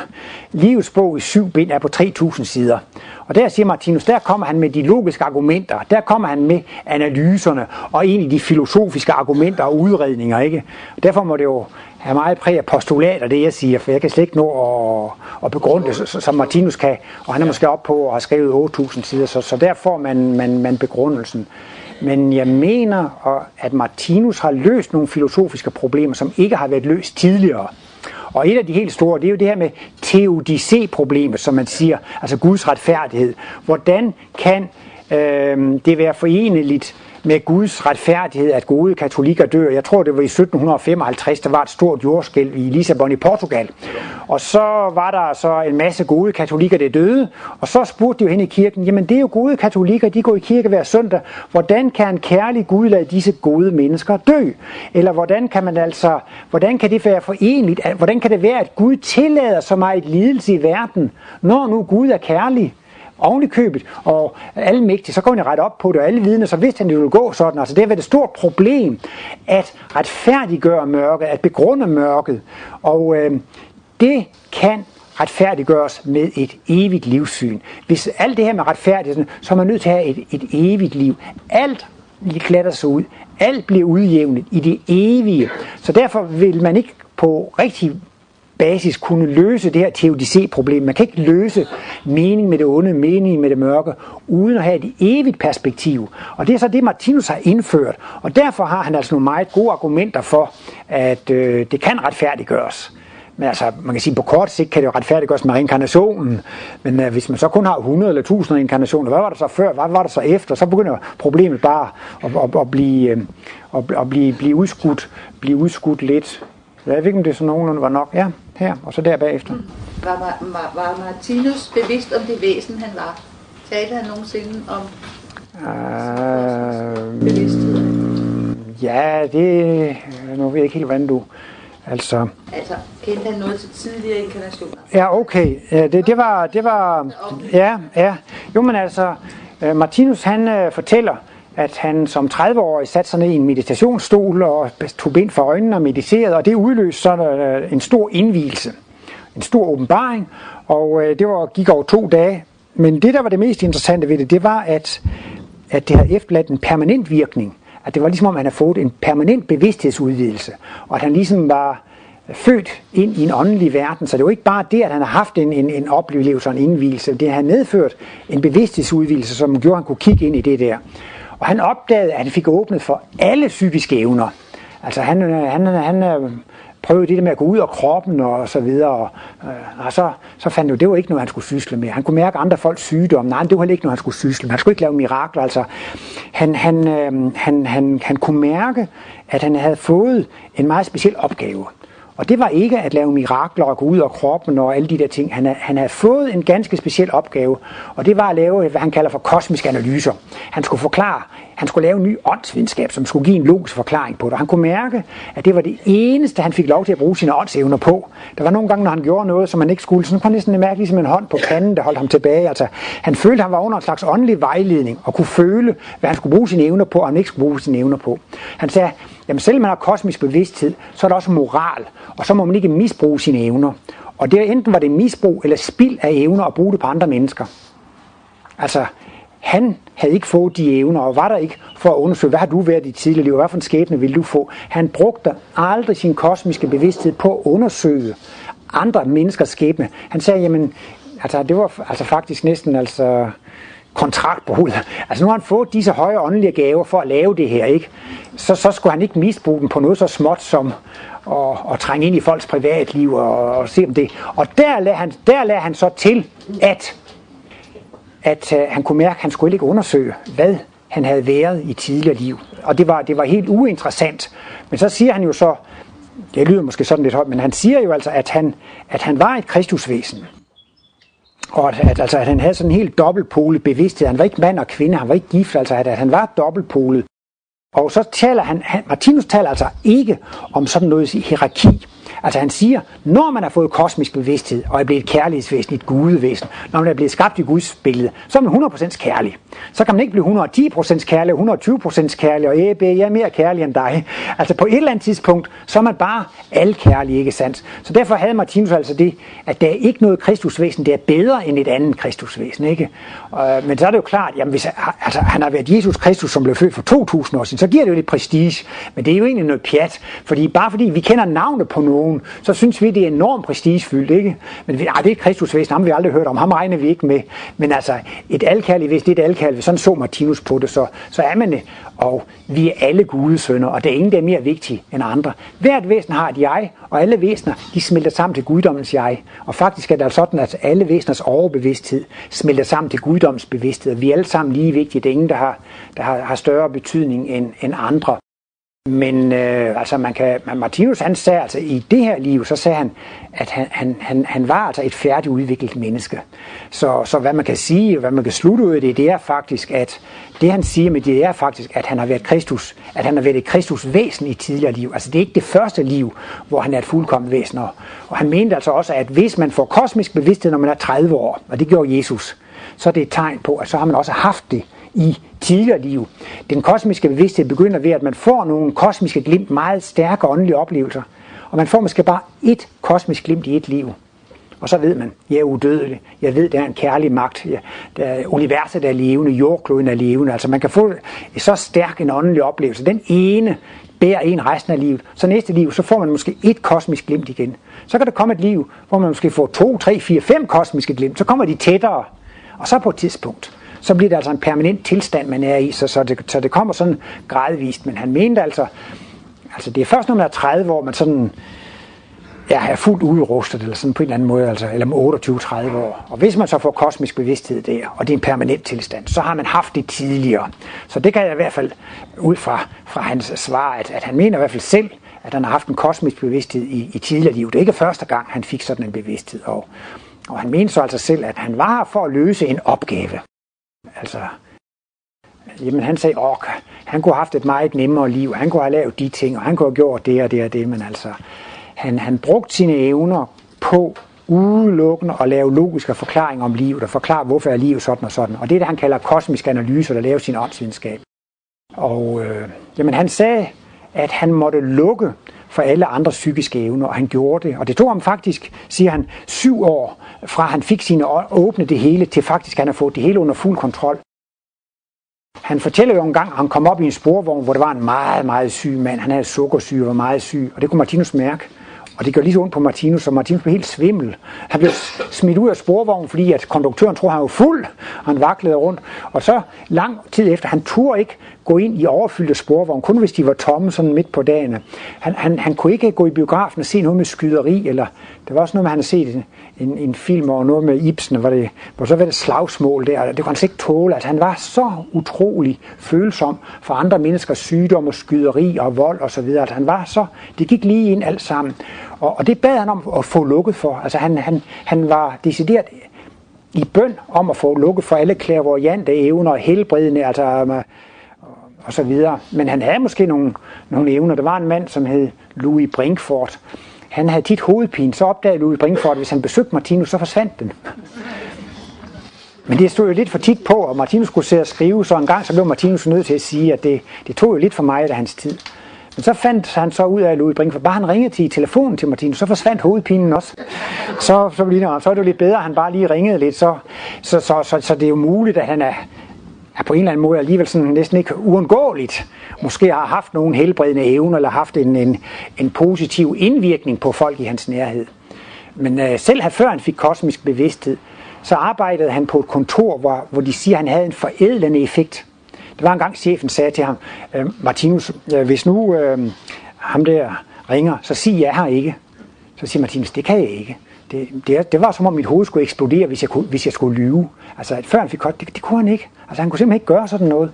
Livets bog i syv bind er på 3000 sider. Og der siger Martinus, der kommer han med de logiske argumenter, der kommer han med analyserne og egentlig de filosofiske argumenter og udredninger. Ikke? Og derfor må det jo have meget præg af postulater, det jeg siger, for jeg kan slet ikke nå at, at begrunde det, som Martinus kan. Og han er måske op på at have skrevet 8000 sider, så, så der får man, man, man begrundelsen. Men jeg mener, og- at Martinus har løst nogle filosofiske problemer, som ikke har været løst tidligere. Og et af de helt store, det er jo det her med teodicé-problemet, som man siger, altså Guds retfærdighed. Hvordan kan øh, det være foreneligt med Guds retfærdighed, at gode katolikker dør. Jeg tror, det var i 1755, der var et stort jordskælv i Lissabon i Portugal. Og så var der så en masse gode katolikker, der døde. Og så spurgte de jo hen i kirken, jamen det er jo gode katolikker, de går i kirke hver søndag. Hvordan kan en kærlig Gud lade disse gode mennesker dø? Eller hvordan kan man altså, hvordan kan det være forenligt? Hvordan kan det være, at Gud tillader så meget lidelse i verden, når nu Gud er kærlig? Oven i købet, og alle mægtige, så går han ret op på det, og alle vidne, så vidste han, det ville gå sådan. Altså det har været et stort problem, at retfærdiggøre mørket, at begrunde mørket, og øh, det kan retfærdiggøres med et evigt livssyn. Hvis alt det her med retfærdigheden, så er man nødt til at have et, et evigt liv. Alt klatter sig ud. Alt bliver udjævnet i det evige. Så derfor vil man ikke på rigtig basis kunne løse det her teodicé-problem. Man kan ikke løse mening med det onde, mening med det mørke, uden at have et evigt perspektiv. Og det er så det, Martinus har indført. Og derfor har han altså nogle meget gode argumenter for, at øh, det kan retfærdiggøres. Men altså, man kan sige, på kort sigt kan det jo retfærdiggøres med reinkarnationen. Men øh, hvis man så kun har 100 eller 1000 reinkarnationer, hvad var der så før, hvad var der så efter? Så begynder problemet bare at, at, at, blive, øh, at, at blive, blive, udskudt, blive udskudt lidt. Jeg ved ikke, om det så nogenlunde var nok. Ja, her, og så der bagefter. Var, var, var Martinus bevidst om det væsen, han var? Talte han nogensinde om Øh, bevidsthed? ja, det... Nu ved jeg ikke helt, hvordan du... Altså... Altså, kendte han noget til tidligere inkarnationer? Ja, okay. Det, det var... Det var ja, ja. Jo, men altså... øh, Martinus, han øh, fortæller, at han som 30-årig satte sig ned i en meditationsstol og tog bind for øjnene og mediterede, og det udløste så øh, en stor indvielse, en stor åbenbaring, og øh, det var, gik over to dage. Men det, der var det mest interessante ved det, det var, at, at det havde efterladt en permanent virkning. At det var ligesom om, han havde fået en permanent bevidsthedsudvidelse, og at han ligesom var født ind i en åndelig verden. Så det var ikke bare det, at han har haft en, en, en oplevelse og en indvielse. Det har medført en bevidsthedsudvidelse, som gjorde, at han kunne kigge ind i det der. Og han opdagede, at han fik åbnet for alle psykiske evner. Altså han, øh, han, øh, han øh, prøvede det der med at gå ud af kroppen og så videre. Og, øh, og så, så fandt han jo, det var ikke noget, han skulle sysle med. Han kunne mærke andre folks sygdomme. Nej, det var heller ikke noget, han skulle sysle med. Han skulle ikke lave mirakler. Altså, han, han, øh, han, han, han kunne mærke, at han havde fået en meget speciel opgave. Og det var ikke at lave mirakler og gå ud af kroppen og alle de der ting. Han, han havde fået en ganske speciel opgave, og det var at lave, hvad han kalder for kosmiske analyser. Han skulle forklare, han skulle lave en ny åndsvidenskab, som skulle give en logisk forklaring på det. Og han kunne mærke, at det var det eneste, han fik lov til at bruge sine åndsevner på. Der var nogle gange, når han gjorde noget, som han ikke skulle, så kunne han næsten mærke ligesom en hånd på panden, der holdt ham tilbage. Altså, han følte, at han var under en slags åndelig vejledning, og kunne føle, hvad han skulle bruge sine evner på, og han ikke skulle bruge sine evner på. Han sagde, jamen selvom man har kosmisk bevidsthed, så er der også moral, og så må man ikke misbruge sine evner. Og det enten var det misbrug eller spild af evner at bruge det på andre mennesker. Altså, han havde ikke fået de evner, og var der ikke for at undersøge, hvad har du været i dit tidligere liv, hvad for en skæbne vil du få. Han brugte aldrig sin kosmiske bevidsthed på at undersøge andre menneskers skæbne. Han sagde, jamen, altså det var altså faktisk næsten altså kontraktbrud. Altså nu har han fået disse høje åndelige gaver for at lave det her, ikke? Så, så skulle han ikke misbruge dem på noget så småt som at, at trænge ind i folks privatliv og, og se om det. Og der lader han, der lader han så til, at, at uh, han kunne mærke, at han skulle ikke undersøge, hvad han havde været i tidligere liv. Og det var, det var helt uinteressant. Men så siger han jo så, det lyder måske sådan lidt højt, men han siger jo altså, at han, at han var et kristusvæsen. Og at, at, altså, at han havde sådan en helt dobbeltpolet bevidsthed. Han var ikke mand og kvinde, han var ikke gift, altså at, at han var dobbeltpolet. Og så taler han, han, Martinus taler altså ikke om sådan noget hierarki. Altså han siger, når man har fået kosmisk bevidsthed og er blevet et kærlighedsvæsen, et gudevæsen, når man er blevet skabt i Guds billede, så er man 100% kærlig. Så kan man ikke blive 110% kærlig, 120% kærlig, og æbe, jeg er mere kærlig end dig. Altså på et eller andet tidspunkt, så er man bare al kærlig, ikke sandt? Så derfor havde Martinus altså det, at der er ikke noget kristusvæsen, der er bedre end et andet kristusvæsen, ikke? Men så er det jo klart, jamen hvis altså, han har været Jesus Kristus, som blev født for 2000 år siden, så giver det jo lidt prestige, men det er jo egentlig noget pjat, fordi bare fordi vi kender navnet på nogen, nogen, så synes vi, det er enormt prestigefyldt, ikke? Men ej, det er et kristusvæsen, ham har vi aldrig hørt om, ham regner vi ikke med. Men altså, et alkærligt, hvis det er et alkærligt, sådan så Martinus på det, så, så er man det. Og vi er alle gudesønner, og det er ingen, der er mere vigtige end andre. Hvert væsen har et jeg, og alle væsener, de smelter sammen til guddommens jeg. Og faktisk er det altså sådan, at alle væseners overbevidsthed smelter sammen til guddommens bevidsthed. Vi er alle sammen lige vigtige. Det er ingen, der har, der har, har større betydning end, end andre. Men øh, altså man kan, Martinus han sagde altså i det her liv, så sagde han, at han, han, han, han var altså et færdigudviklet menneske. Så, så hvad man kan sige, hvad man kan slutte ud af det, det er faktisk, at det han siger med det er faktisk, at han har været Kristus, at han har været et Kristus væsen i tidligere liv. Altså det er ikke det første liv, hvor han er et fuldkommen væsen. Og han mente altså også, at hvis man får kosmisk bevidsthed, når man er 30 år, og det gjorde Jesus, så er det et tegn på, at så har man også haft det i tidligere liv. Den kosmiske bevidsthed begynder ved, at man får nogle kosmiske glimt, meget stærke åndelige oplevelser. Og man får måske bare et kosmisk glimt i et liv. Og så ved man, jeg er udødelig. Jeg ved, der er en kærlig magt. Ja, der er, universet er levende, jordkloden er levende. Altså man kan få så stærk en åndelig oplevelse. Den ene bærer en resten af livet. Så næste liv, så får man måske et kosmisk glimt igen. Så kan der komme et liv, hvor man måske får to, tre, fire, fem kosmiske glimt. Så kommer de tættere. Og så på et tidspunkt, så bliver det altså en permanent tilstand, man er i, så, så, det, så det kommer sådan gradvist. Men han mente altså, altså det er først, når man er 30 år, man sådan ja, er fuldt udrustet, eller sådan på en eller anden måde, altså, eller med 28-30 år. Og hvis man så får kosmisk bevidsthed der, og det er en permanent tilstand, så har man haft det tidligere. Så det kan jeg i hvert fald ud fra, fra hans svar, at, at han mener i hvert fald selv, at han har haft en kosmisk bevidsthed i, i tidligere liv. Det er ikke første gang, han fik sådan en bevidsthed. Og, og han mener så altså selv, at han var her for at løse en opgave. Altså, jamen han sagde, åh, han kunne have haft et meget nemmere liv, han kunne have lavet de ting, og han kunne have gjort det og det og det, men altså, han, han brugte sine evner på udelukkende at lave logiske forklaringer om livet, og forklare, hvorfor er livet sådan og sådan. Og det er det, han kalder kosmisk analyse, der laver sin åndsvidenskab. Og øh, jamen, han sagde, at han måtte lukke for alle andre psykiske evner, og han gjorde det. Og det tog ham faktisk, siger han, syv år, fra han fik sine åbne det hele, til faktisk han har fået det hele under fuld kontrol. Han fortæller jo en gang, at han kom op i en sporvogn, hvor der var en meget, meget syg mand. Han havde sukkersyge og var meget syg, og det kunne Martinus mærke. Og det gør lige så ondt på Martinus, så Martinus blev helt svimmel. Han blev smidt ud af sporvognen, fordi at konduktøren tror, han var fuld, og han vaklede rundt. Og så lang tid efter, han turde ikke gå ind i overfyldte sporvogne, kun hvis de var tomme sådan midt på dagen. Han, han, han kunne ikke gå i biografen og se noget med skyderi, eller der var også noget med, han havde set en, en film og noget med Ibsen, hvor, det, hvor så var det slagsmål der, det kunne han ikke tåle. Altså, han var så utrolig følsom for andre menneskers sygdom og skyderi og vold og så videre. Altså, han var så, det gik lige ind alt sammen. Og, og det bad han om at få lukket for. Altså, han, han, han var decideret i bøn om at få lukket for alle klærvoriante evner og helbredende, altså og så videre. Men han havde måske nogle, nogle evner. Der var en mand, som hed Louis Brinkfort. Han havde tit hovedpine. Så opdagede Louis Brinkfort, at hvis han besøgte Martinus, så forsvandt den. Men det stod jo lidt for tit på, og Martinus skulle sidde og skrive, så en gang så blev Martinus nødt til at sige, at det, det tog jo lidt for meget af hans tid. Men så fandt han så ud af Louis Brinkfort, bare han ringede til telefonen til Martinus, så forsvandt hovedpinen også. Så, så, så er det jo lidt bedre, at han bare lige ringede lidt, så, så, så, så, så det er jo muligt, at han er, er på en eller anden måde alligevel sådan næsten ikke uundgåeligt. Måske har haft nogle helbredende evner, eller haft en, en, en positiv indvirkning på folk i hans nærhed. Men øh, selv før han fik kosmisk bevidsthed, så arbejdede han på et kontor, hvor, hvor de siger, at han havde en forædlende effekt. Det var en gang chefen sagde til ham, øh, Martinus, øh, hvis nu øh, ham der ringer, så sig jeg her ikke. Så siger Martinus, det kan jeg ikke. Det, det, det var som om mit hoved skulle eksplodere, hvis jeg, kunne, hvis jeg skulle lyve. Altså før han fik godt, det, det kunne han ikke. Altså han kunne simpelthen ikke gøre sådan noget.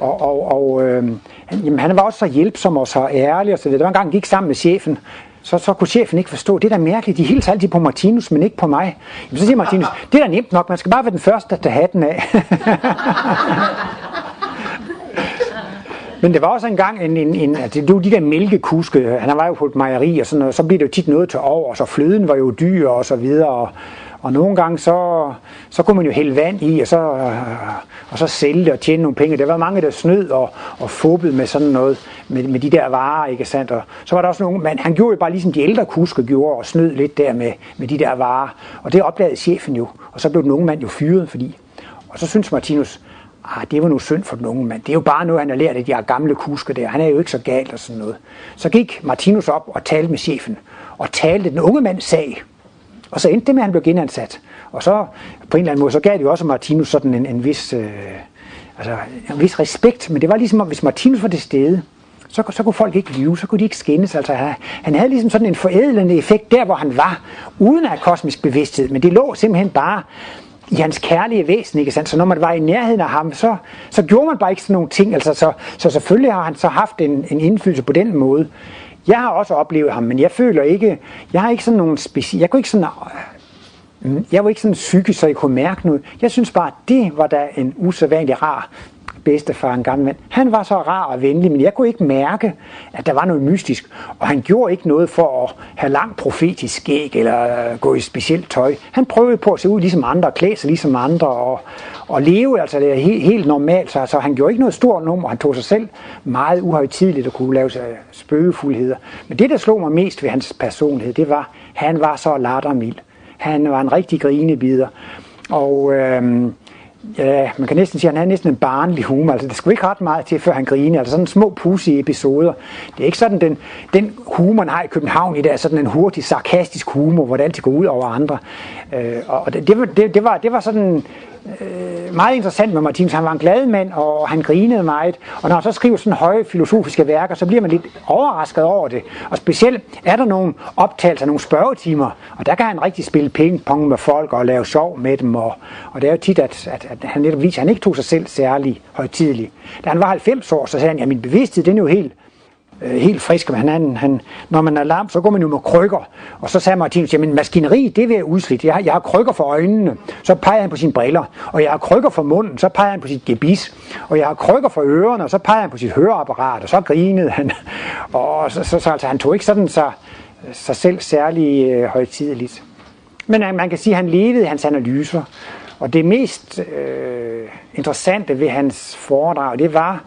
Og, og, og øh, han, jamen, han var også så hjælpsom og så ærlig og så videre. Der var en gang, han gik sammen med chefen, så, så kunne chefen ikke forstå, det er da mærkeligt, de hilser altid på Martinus, men ikke på mig. Jamen, så siger Martinus, det er da nemt nok, man skal bare være den første, der tager hatten af. [LAUGHS] Men det var også engang en, en, en altså, det var de der mælkekuske, han var jo på et mejeri og sådan noget, så blev det jo tit noget til over, så fløden var jo dyr og så videre, og, og nogle gange så, så kunne man jo hælde vand i, og så, øh, og så sælge det og tjene nogle penge. Der var mange, der snød og, og fubbede med sådan noget, med, med de der varer, ikke sandt? Og så var der også nogle, men han gjorde jo bare ligesom de ældre kusker gjorde, og snød lidt der med, med de der varer. Og det opdagede chefen jo, og så blev den unge mand jo fyret, fordi. Og så synes Martinus, ah, det var nu synd for den unge mand. Det er jo bare noget, han har lært af de her gamle kusker der. Han er jo ikke så galt og sådan noget. Så gik Martinus op og talte med chefen, og talte den unge mands sag. Og så endte det med, at han blev genansat. Og så på en eller anden måde, så gav det jo også Martinus sådan en, en vis... Øh, altså en vis respekt, men det var ligesom, at hvis Martinus var til stede, så, så kunne folk ikke lyve, så kunne de ikke skændes. Altså, han havde ligesom sådan en forædlende effekt der, hvor han var, uden at kosmisk bevidsthed, men det lå simpelthen bare i hans kærlige væsen, ikke sandt? Så når man var i nærheden af ham, så, så gjorde man bare ikke sådan nogle ting. Altså, så, så selvfølgelig har han så haft en, en indflydelse på den måde. Jeg har også oplevet ham, men jeg føler ikke, jeg har ikke sådan nogle speci... jeg kunne ikke sådan, øh, jeg var ikke sådan psykisk, så jeg kunne mærke noget. Jeg synes bare, at det var da en usædvanlig rar bedstefar, en gammel mand. Han var så rar og venlig, men jeg kunne ikke mærke, at der var noget mystisk. Og han gjorde ikke noget for at have langt profetisk skæg eller øh, gå i specielt tøj. Han prøvede på at se ud ligesom andre, klæde sig ligesom andre og, og leve altså det er helt, helt normalt. Så altså, han gjorde ikke noget stort nummer. Han tog sig selv meget uhøjtidligt og kunne lave sig spøgefuldheder. Men det, der slog mig mest ved hans personlighed, det var, at han var så lattermild. Han var en rigtig grinebider. Og Øh, ja, man kan næsten sige, at han havde næsten en barnlig humor. Altså, det skulle ikke ret meget til, før han griner. Altså sådan små pussy episoder. Det er ikke sådan, den, den humor, han har i København i dag, sådan en hurtig, sarkastisk humor, hvor det altid går ud over andre. Øh, og det, det, det, var, det var sådan øh, meget interessant med Martinus. Han var en glad mand, og han grinede meget. Og når han så skriver sådan høje filosofiske værker, så bliver man lidt overrasket over det. Og specielt er der nogle optagelser, nogle spørgetimer, og der kan han rigtig spille ping-pong med folk og lave sjov med dem. Og, og det er jo tit, at, at, at han netop viser, at han ikke tog sig selv særlig højtidlig. Da han var 90 år, så sagde han, at ja, min bevidsthed den er jo helt øh, helt frisk. med han, han, når man er lam, så går man jo med krykker. Og så sagde Martinus, jamen maskineri, det er jeg udslidt. Jeg, jeg har krykker for øjnene. Så peger han på sine briller. Og jeg har krykker for munden. Så peger han på sit gebis. Og jeg har krykker for ørerne. Og så peger han på sit høreapparat. Og så grinede han. [LAUGHS] Og så, så, så altså, han tog ikke sådan så, sig selv særlig øh, højtideligt. Men man kan sige, at han levede hans analyser. Og det mest øh, interessante ved hans foredrag, det var,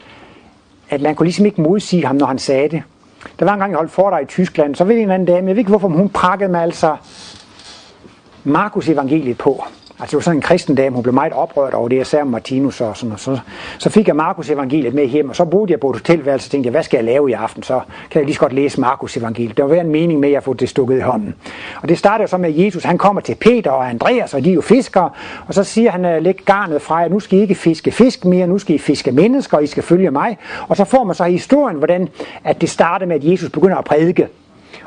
at man kunne ligesom ikke modsige ham, når han sagde det. Der var en gang, jeg holdt foredrag i Tyskland, så ved en anden dame, jeg ved ikke hvorfor, hun prakkede mig altså Markus evangeliet på. Altså det var sådan en kristen dame, hun blev meget oprørt over det, jeg sagde om Martinus og sådan og så, så fik jeg Markus evangeliet med hjem, og så boede jeg på et hotelværelse og tænkte jeg, hvad skal jeg lave i aften? Så kan jeg lige så godt læse Markus evangeliet. Der var en mening med, at jeg få det stukket i hånden. Og det starter så med, at Jesus han kommer til Peter og Andreas, og de er jo fiskere, og så siger han, øh, læg garnet fra jer, nu skal I ikke fiske fisk mere, nu skal I fiske mennesker, og I skal følge mig. Og så får man så historien, hvordan at det starter med, at Jesus begynder at prædike.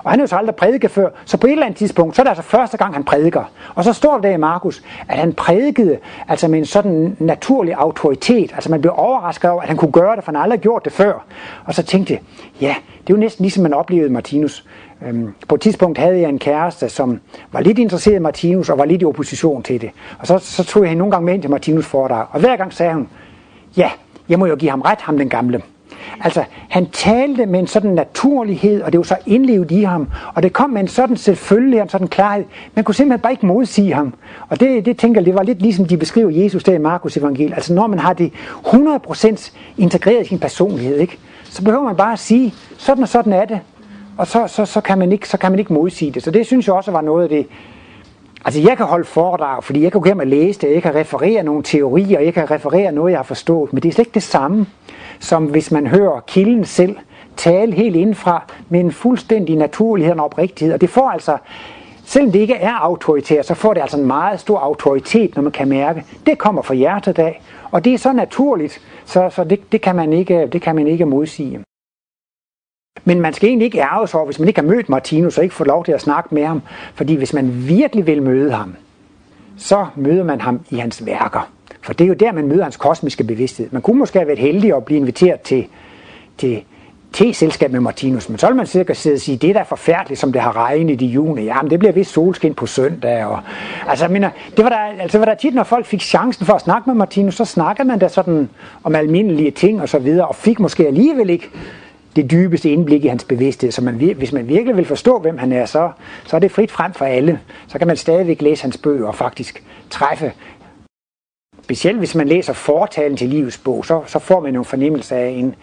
Og han har jo så aldrig prædiket før, så på et eller andet tidspunkt, så er det altså første gang, han prædiker. Og så står der i Markus, at han prædikede altså med en sådan naturlig autoritet. Altså man blev overrasket over, at han kunne gøre det, for han har aldrig gjort det før. Og så tænkte jeg, ja, det er jo næsten ligesom man oplevede Martinus. Øhm, på et tidspunkt havde jeg en kæreste, som var lidt interesseret i Martinus og var lidt i opposition til det. Og så, så tog jeg hende nogle gange med ind til Martinus foredrag. Og hver gang sagde hun, ja, jeg må jo give ham ret, ham den gamle. Altså, han talte med en sådan naturlighed, og det var så indlevet i ham, og det kom med en sådan selvfølgelig, en sådan klarhed. Man kunne simpelthen bare ikke modsige ham. Og det, det tænker jeg, det var lidt ligesom de beskriver Jesus der i Markus evangel. Altså, når man har det 100% integreret i sin personlighed, ikke? så behøver man bare at sige, sådan og sådan er det. Og så, så, så, kan man ikke, så kan man ikke modsige det. Så det synes jeg også var noget af det, Altså jeg kan holde foredrag, fordi jeg kan gå hjem og læse det, jeg kan referere nogle teorier, jeg kan referere noget, jeg har forstået, men det er slet ikke det samme som hvis man hører kilden selv tale helt indfra med en fuldstændig naturlighed og oprigtighed. Og det får altså selvom det ikke er autoritært, så får det altså en meget stor autoritet, når man kan mærke, det kommer fra hjertet af, og det er så naturligt, så, så det, det, kan man ikke, det kan man ikke modsige. Men man skal egentlig ikke ærge sig over, hvis man ikke har mødt Martinus og ikke får lov til at snakke med ham. Fordi hvis man virkelig vil møde ham, så møder man ham i hans værker. For det er jo der, man møder hans kosmiske bevidsthed. Man kunne måske have været heldig at blive inviteret til, til te-selskab med Martinus, men så vil man sikkert sidde og sige, det er da forfærdeligt, som det har regnet i juni. Jamen, det bliver vist solskin på søndag. Og, altså, jeg mener, det var der, altså, var der tit, når folk fik chancen for at snakke med Martinus, så snakkede man da sådan om almindelige ting og så videre, og fik måske alligevel ikke det dybeste indblik i hans bevidsthed. Så man, hvis man virkelig vil forstå, hvem han er, så, så er det frit frem for alle. Så kan man stadigvæk læse hans bøger og faktisk træffe specielt hvis man læser fortalen til livets bog, så, så får man en fornemmelse af en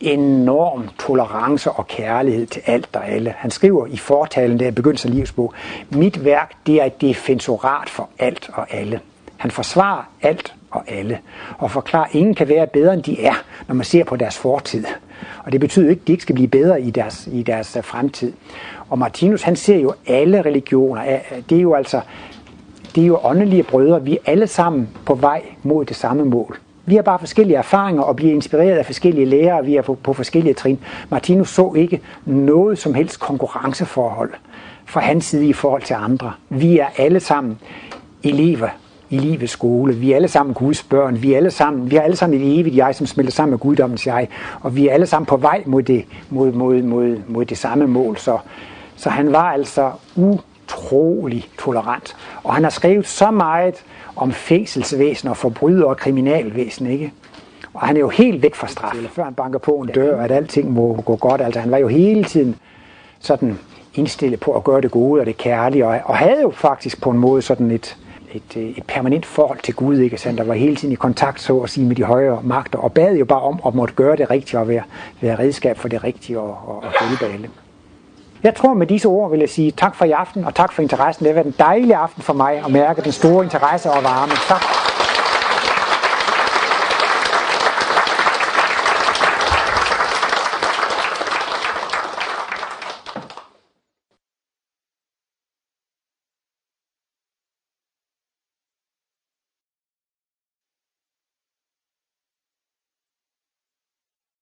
enorm tolerance og kærlighed til alt og alle. Han skriver i fortalen, der er begyndelsen af livets bog, mit værk det er et defensorat for alt og alle. Han forsvarer alt og alle, og forklarer, at ingen kan være bedre end de er, når man ser på deres fortid. Og det betyder ikke, at de ikke skal blive bedre i deres, i deres øh, fremtid. Og Martinus, han ser jo alle religioner. Det er jo altså, det er jo åndelige brødre. Vi er alle sammen på vej mod det samme mål. Vi har bare forskellige erfaringer og bliver inspireret af forskellige lærere, vi er på, på forskellige trin. Martinus så ikke noget som helst konkurrenceforhold fra hans side i forhold til andre. Vi er alle sammen elever i livets skole. Vi er alle sammen Guds børn. Vi er alle sammen, vi er alle sammen et evigt jeg, som smelter sammen med guddommens jeg. Og vi er alle sammen på vej mod det, mod, mod, mod, mod det samme mål. Så, så han var altså utrolig tolerant. Og han har skrevet så meget om fængselsvæsen og forbryder og kriminalvæsen, ikke? Og han er jo helt væk fra straf, før han banker på en dør, at alting må gå godt. Altså han var jo hele tiden sådan indstillet på at gøre det gode og det kærlige, og, og havde jo faktisk på en måde sådan et, et, øh, et permanent forhold til Gud, ikke altså, sandt? Der var hele tiden i kontakt, så at sige, med de højere magter, og bad jo bare om at måtte gøre det rigtige og være, være redskab for det rigtige og, og, og hjælpe alle. Jeg tror med disse ord vil jeg sige tak for i aften, og tak for interessen. Det har været en dejlig aften for mig at mærke den store interesse og varme. Tak.